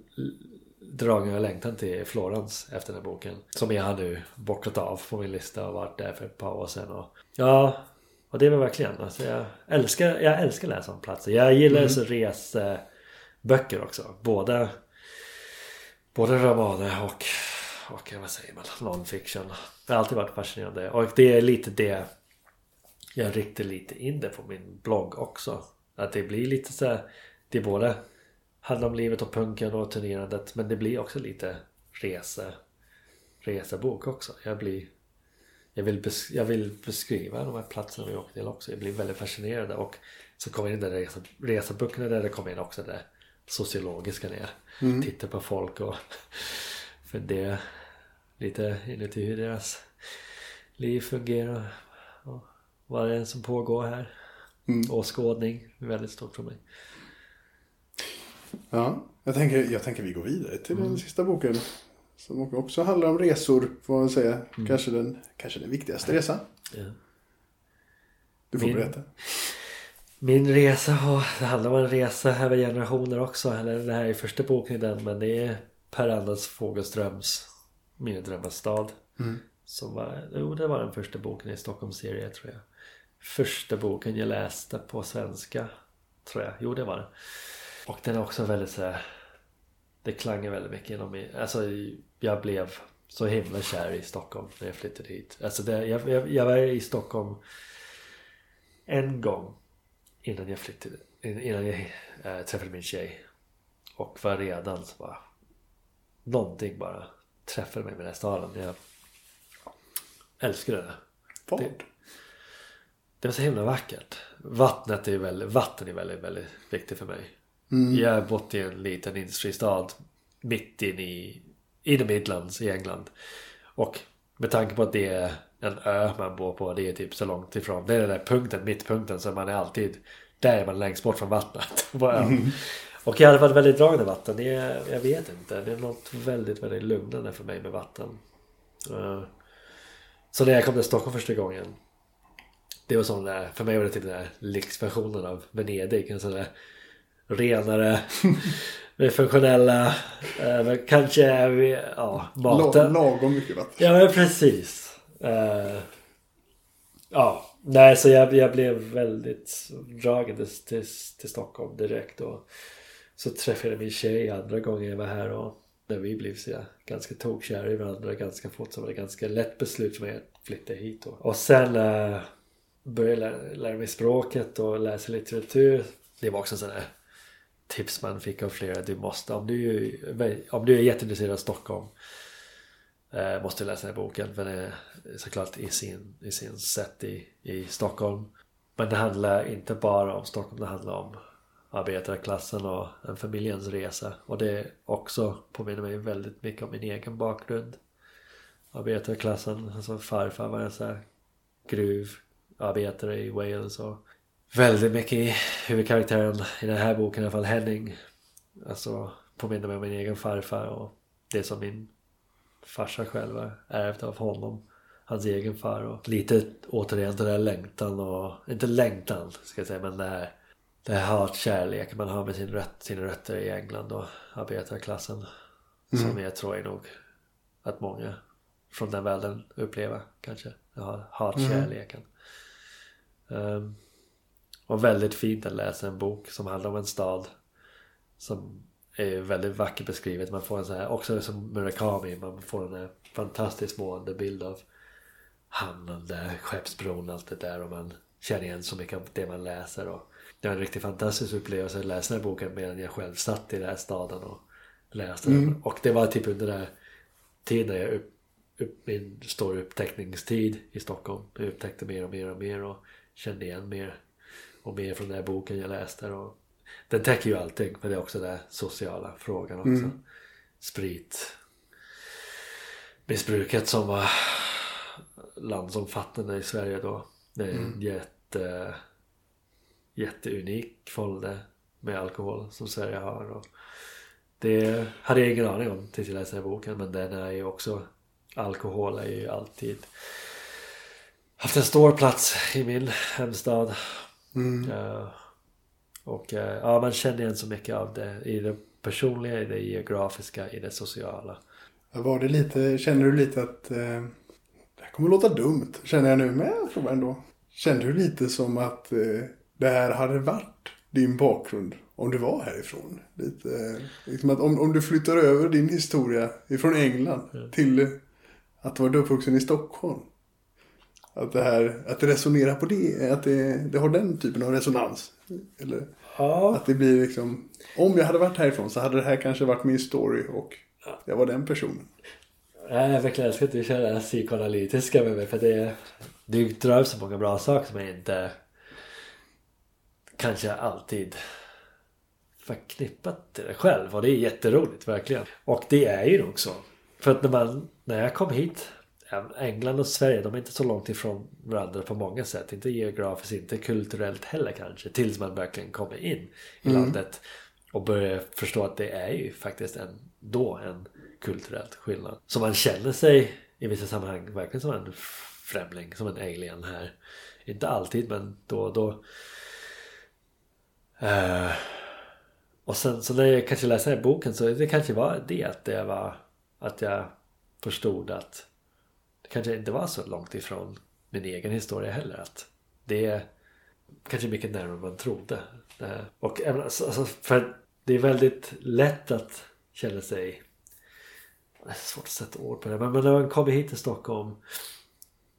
dragning och längtan till Florens efter den här boken. Som jag har nu bockat av på min lista och varit där för ett par år sedan. Och, ja, och det var verkligen. Alltså jag, älskar, jag älskar läsa om platser. Jag gillar mm. så reseböcker också. Både, både romaner och, och vad säger man, non-fiction. Det har alltid varit fascinerande. Och det är lite det jag riktar lite in det på min blogg också. Att det blir lite så här, Det är både handlar om livet och punken och turnerandet men det blir också lite rese, resebok också. Jag blir jag vill, bes, jag vill beskriva de här platserna vi åkte till också. Jag blir väldigt fascinerad och så kommer in där resa, reseböckerna där det kommer in också det sociologiska ner. Mm. Titta på folk och fundera lite inuti hur deras liv fungerar. Vad det är som pågår här. Mm. Åskådning, väldigt stort för mig. Ja, jag tänker, jag tänker vi går vidare till mm. den sista boken. Som också handlar om resor, får man säga. Mm. Kanske, den, kanske den viktigaste resan. Ja. Du får min, berätta. Min resa, det handlar om en resa över generationer också. Eller det här är första boken i den, men det är Per-Anders Fogelströms Mina drömmars stad. Mm. Som var, jo, det var den första boken i Stockholmsserien tror jag. Första boken jag läste på svenska. Tror jag. Jo, det var det. Och den är också väldigt så här, Det klangar väldigt mycket inom mig. Alltså jag blev så himla kär i Stockholm när jag flyttade hit. Alltså det, jag, jag, jag var i Stockholm en gång innan jag flyttade. Innan jag äh, träffade min tjej. Och var redan så bara Någonting bara träffade mig med den här staden. Jag älskade det. Vad? Det, var så himla vackert. Vattnet är väldigt, vatten är väldigt, väldigt viktigt för mig. Mm. Jag har bott i en liten industristad mitt in i, i the Midlands i England. Och med tanke på att det är en ö man bor på, det är typ så långt ifrån. Det är den där punkten, mittpunkten, så man är alltid där är man längst bort från vattnet. mm. Och jag hade varit väldigt dragande vatten. Det är, jag vet inte. Det är något väldigt, väldigt lugnande för mig med vatten. Uh, så när jag kom till Stockholm första gången. Det var sån där, för mig var det typ den där lyxversionen av Venedig. En sån där renare. med funktionella. Eh, kanske, ja, maten. Lagom mycket vatten. Ja men precis. Uh, ja, nej så jag, jag blev väldigt dragen till, till, Stockholm direkt. Och så träffade jag min tjej andra gången jag var här. Och när vi blev så ganska tokkära i varandra ganska fort. Så var det ganska lätt beslut för mig att flytta hit. Då. Och sen uh, började lära, lära mig språket och läsa litteratur. Det var också en sån där tips man fick av flera. Du måste, om du, om du är jätteintresserad av Stockholm eh, måste du läsa den här boken. För den är såklart i sin, i sin sätt i, i Stockholm. Men det handlar inte bara om Stockholm, det handlar om arbetarklassen och en familjens resa. Och det också påminner mig väldigt mycket om min egen bakgrund. Arbetarklassen, alltså farfar var en sån här gruv gruvarbetare i Wales och väldigt mycket i huvudkaraktären i den här boken i alla fall, Henning. Alltså påminner mig om min egen farfar och det som min farsa själv ärvt av honom. Hans egen far och lite återigen den där längtan och, inte längtan ska jag säga men det här, det här hatkärlek man har med sin röt, sina rötter i England och arbetarklassen. Mm. Som jag tror är nog att många från den världen upplever kanske. Hatkärleken. Mm. Um, och väldigt fint att läsa en bok som handlar om en stad. Som är väldigt vackert beskrivet. Man får en sån här, också som Murakami, man får en här fantastiskt målande bild av hamnen där, Skeppsbron, allt det där och man känner igen så mycket av det man läser. Och det var en riktigt fantastisk upplevelse att läsa den här boken medan jag själv satt i den här staden och läste Mm. den. Och det var typ under den här tiden jag upp, upp, min stora upptäckningstid i Stockholm. Jag upptäckte mer och mer och mer och kände igen mer och mer från den här boken jag läste. Och den täcker ju allting men det är också den sociala frågan också. Mm. Sprit missbruket som var landsomfattande i Sverige då. Det är en jätte, jätteunik folder med alkohol som Sverige har. Och det hade jag ingen aning om tills jag läste den här boken men den är ju också Alkohol är ju alltid haft en stor plats i min hemstad. Mm. Ja. Och eh, ja, man känner igen så mycket av det i det personliga, i det geografiska, i det sociala. Var det lite, känner du lite att... Eh, det här kommer låta dumt, känner jag nu, men jag tror ändå. Kände du lite som att det här hade varit din bakgrund om du var härifrån? Lite, liksom att om, om du flyttar över din historia ifrån England till eh, att vara uppvuxen i Stockholm. Att det här, att det resonerar på det, att det, det har den typen av resonans. Eller Ja, att det blir liksom, om jag hade varit härifrån så hade det här kanske varit min story och jag var den personen. jag verkligen älskar att du kör det här psykoanalytiska med mig för det, det drar upp så många bra saker som jag inte kanske alltid förknippat till det själv och det är jätteroligt verkligen. Och det är ju nog så. För att när, man, när jag kom hit England och Sverige de är inte så långt ifrån varandra på många sätt. Inte geografiskt, inte kulturellt heller kanske. Tills man verkligen kommer in i landet. Och börjar förstå att det är ju faktiskt en, då en kulturell skillnad. Så man känner sig i vissa sammanhang verkligen som en främling, som en alien här. Inte alltid men då och då. Eh, och sen så när jag kanske läste den här boken så det kanske var det att det var att jag förstod att det kanske inte var så långt ifrån min egen historia heller. Att det är kanske mycket närmare man trodde. Eh, Och alltså, alltså, för det är väldigt lätt att känna sig det är svårt att sätta ord på det. Men när man kommer hit till Stockholm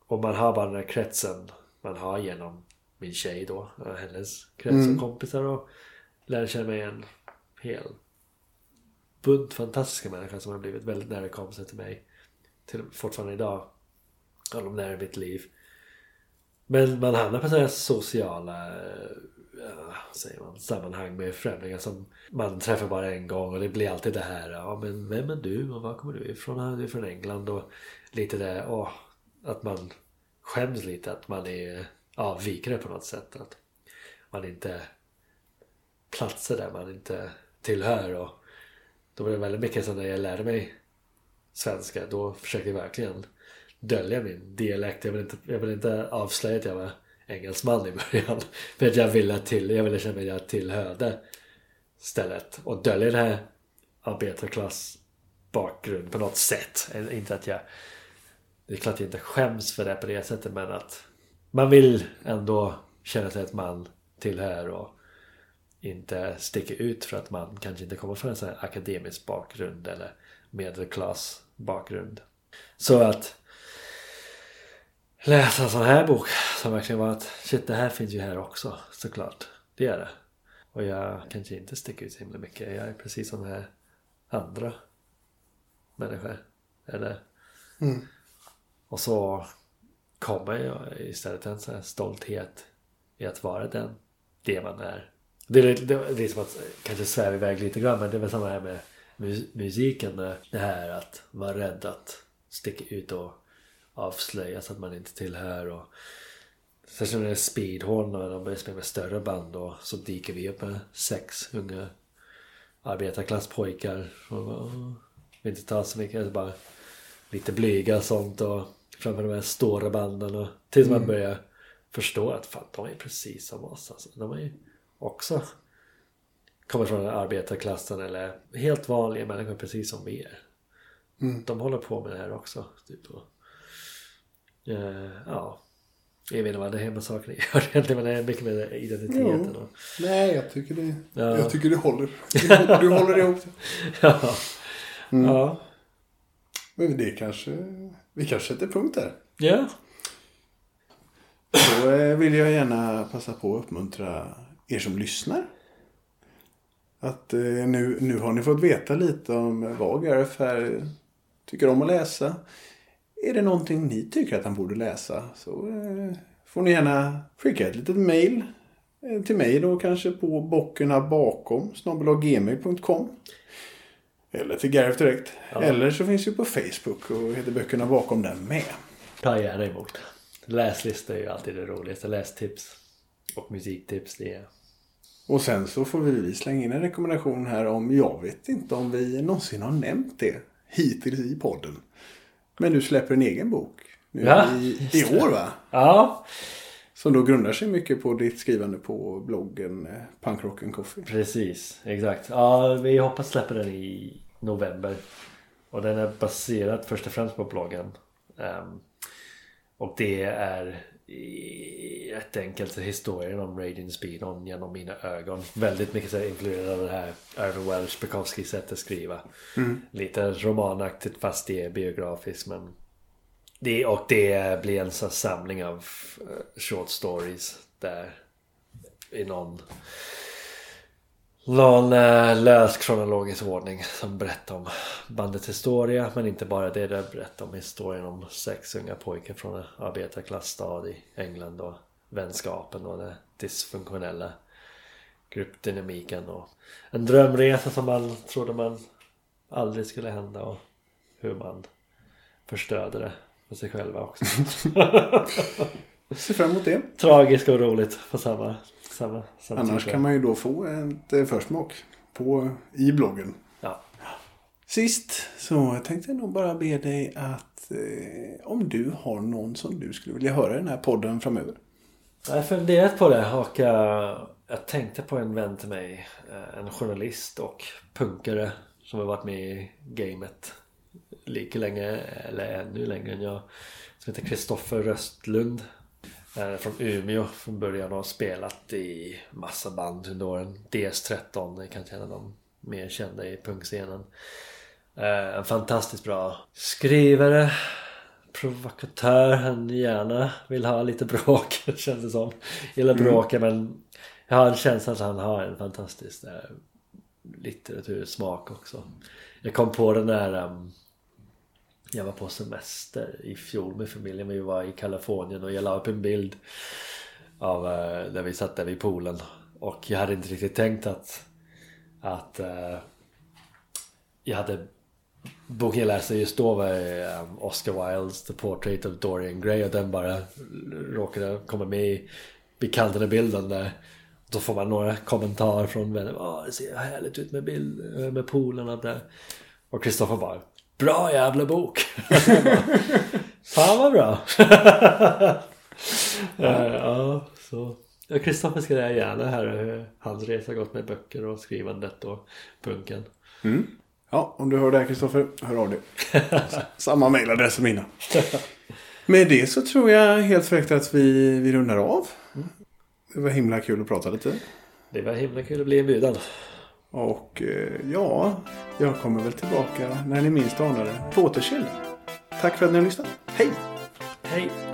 och man har bara den här kretsen man har genom min tjej då. och Hennes krets och kompisar och lär känna mig en hel bunt fantastiska människor som har blivit väldigt nära kompisar till mig. Till, fortfarande idag och de nära mitt liv. Men man hamnar på sådana här sociala ja, vad säger man, sammanhang med främlingar som man träffar bara en gång och det blir alltid det här. Ja men vem är du och var kommer du ifrån? Du är från England och lite det. Åh, att man skäms lite att man är avvikare på något sätt. Att man inte Platser där man inte tillhör. Och då var det väldigt mycket så när jag lärde mig svenska då försökte jag verkligen dölja min dialekt. Jag vill inte, jag vill inte avslöja att jag var engelsman i början. För att jag ville, till, jag ville känna att jag tillhörde stället. Och dölja den här arbetarklass bakgrund på något sätt. Eh, inte att jag... Det är klart jag inte skäms för det på det sättet men att man vill ändå känna sig att man tillhör och inte sticker ut för att man kanske inte kommer från en sån här akademisk bakgrund eller medelklass bakgrund. Så att läsa en sån här bok som verkligen var att shit det här finns ju här också såklart. Det är det. Och jag kanske inte sticker ut så himla mycket. Jag är precis som här andra människor. Eller? Mm. Och så kommer jag istället en sån här stolthet i att vara den, det man är. Det är, det, det är som att kanske sväva iväg lite grann men det är väl samma här med mu- musiken. Det här att vara rädd att sticka ut och avslöja så att man inte tillhör. Och, Särskilt när det är speedhorn och de börjar spela med större band och så dyker vi upp med sex unga arbetarklasspojkar. Och vill inte ta så mycket, bara lite blyga och sånt och framför de här stora banden och tills man börjar förstå att fan, de är precis som oss alltså. De är ju också kommer från arbetarklassen eller helt vanliga människor precis som vi är. De håller på med det här också. Typ. Eh, ja, jag vet inte vad det har med saken göra egentligen men det är mycket med identiteten. Och, Nej, jag tycker det, Ja. jag tycker det håller. Du, håller ihop det. ja. ja. Men det kanske, vi kanske sätter punkt där. Ja. Då eh, vill jag gärna passa på att uppmuntra er som lyssnar. Att eh, nu, nu har ni fått veta lite om vad Gareth här tycker om att läsa. Är det någonting ni tycker att han borde läsa så eh, får ni gärna skicka ett litet mail eh, till mig då kanske på bockerna bakom gmail.com Eller till Gareth direkt. Ja. Eller så finns vi på Facebook och heter böckerna bakom där med. Ta gärna emot. Läslista är ju alltid det roligaste. Lästips och musiktips. Det är... Och sen så får vi slänga in en rekommendation här om, jag vet inte om vi någonsin har nämnt det hittills i podden. Men du släpper en egen bok. Nu Ja, i, I år va? Ja, Som då grundar sig mycket på ditt skrivande på bloggen eh, Punk and Coffee. precis. Exakt. Ja, vi hoppas släppa den i november. Och den är baserad först och främst på bloggen. Ehm, och det är rätt enkelt historien om Radiant Speedon genom mina ögon. Väldigt mycket så influerad av det här Irvin Welsh Bukowski sätt att skriva. Lite romanaktigt fast det är biografiskt men det, och det blir en sån samling av eh, short stories där i någon någon eh, lös kronologisk ordning som berättar om bandets historia men inte bara det. Det berättar om historien om sex unga pojkar från en arbetarklassstad i England och vänskapen och den dysfunktionella gruppdynamiken och en drömresa som man trodde man aldrig skulle hända och hur man förstörde det för sig själva också. Se fram emot det. Tragiskt och roligt på samma, samma, samma Annars tid. kan man ju då få ett eh, försmak på, i bloggen. Ja. Sist så tänkte jag nog bara be dig att eh, om du har någon som du skulle vilja höra i den här podden framöver. Jag har funderat på det och eh, jag tänkte på en vän till mig. eh, en journalist och punkare som har varit med i gamet lika länge eller ännu längre än jag. Som heter Kristoffer Röstlund. Eh, från Umeå från början och har spelat i massa band under åren. DS13 är kanske en av de mer kända i punkscenen. Eh, en fantastiskt bra skrivare provokatör. Han gärna vill ha lite bråk känns det som. Gillar bråka men jag har en känsla att han har en fantastisk eh, litteratursmak också. Jag kom på den där um, jag var på semester i fjol med familjen. Vi var i Kalifornien och jag la upp en bild av eh, där vi satt där vid poolen. Och jag hade inte riktigt tänkt att att uh, jag hade boken jag läste just då var um, Oscar Wildes The Portrait of Dorian Gray och den bara råkade komma med i bekantade bilden där. Då får man några kommentarer från vänner. Oh, det ser härligt ut med bild, eh, med poolen och där. Och Kristoffer bara Bra jävla bok! Fan vad bra! Eh, ja, så. Ja, Kristoffer ska jag gärna höra hur hans resa gått med böcker och skrivandet och punken. Ja, om du hör det här Kristoffer, hör av dig. Samma mejladress som mina. Med det så tror jag helt fräckt att vi, vi rundar av. Det var himla kul att prata lite. Det var himla kul att bli inbjuden. Och eh, ja, jag kommer väl tillbaka när ni minst anar det. På återseende. Tack för att ni har lyssnat. Hej! Hej!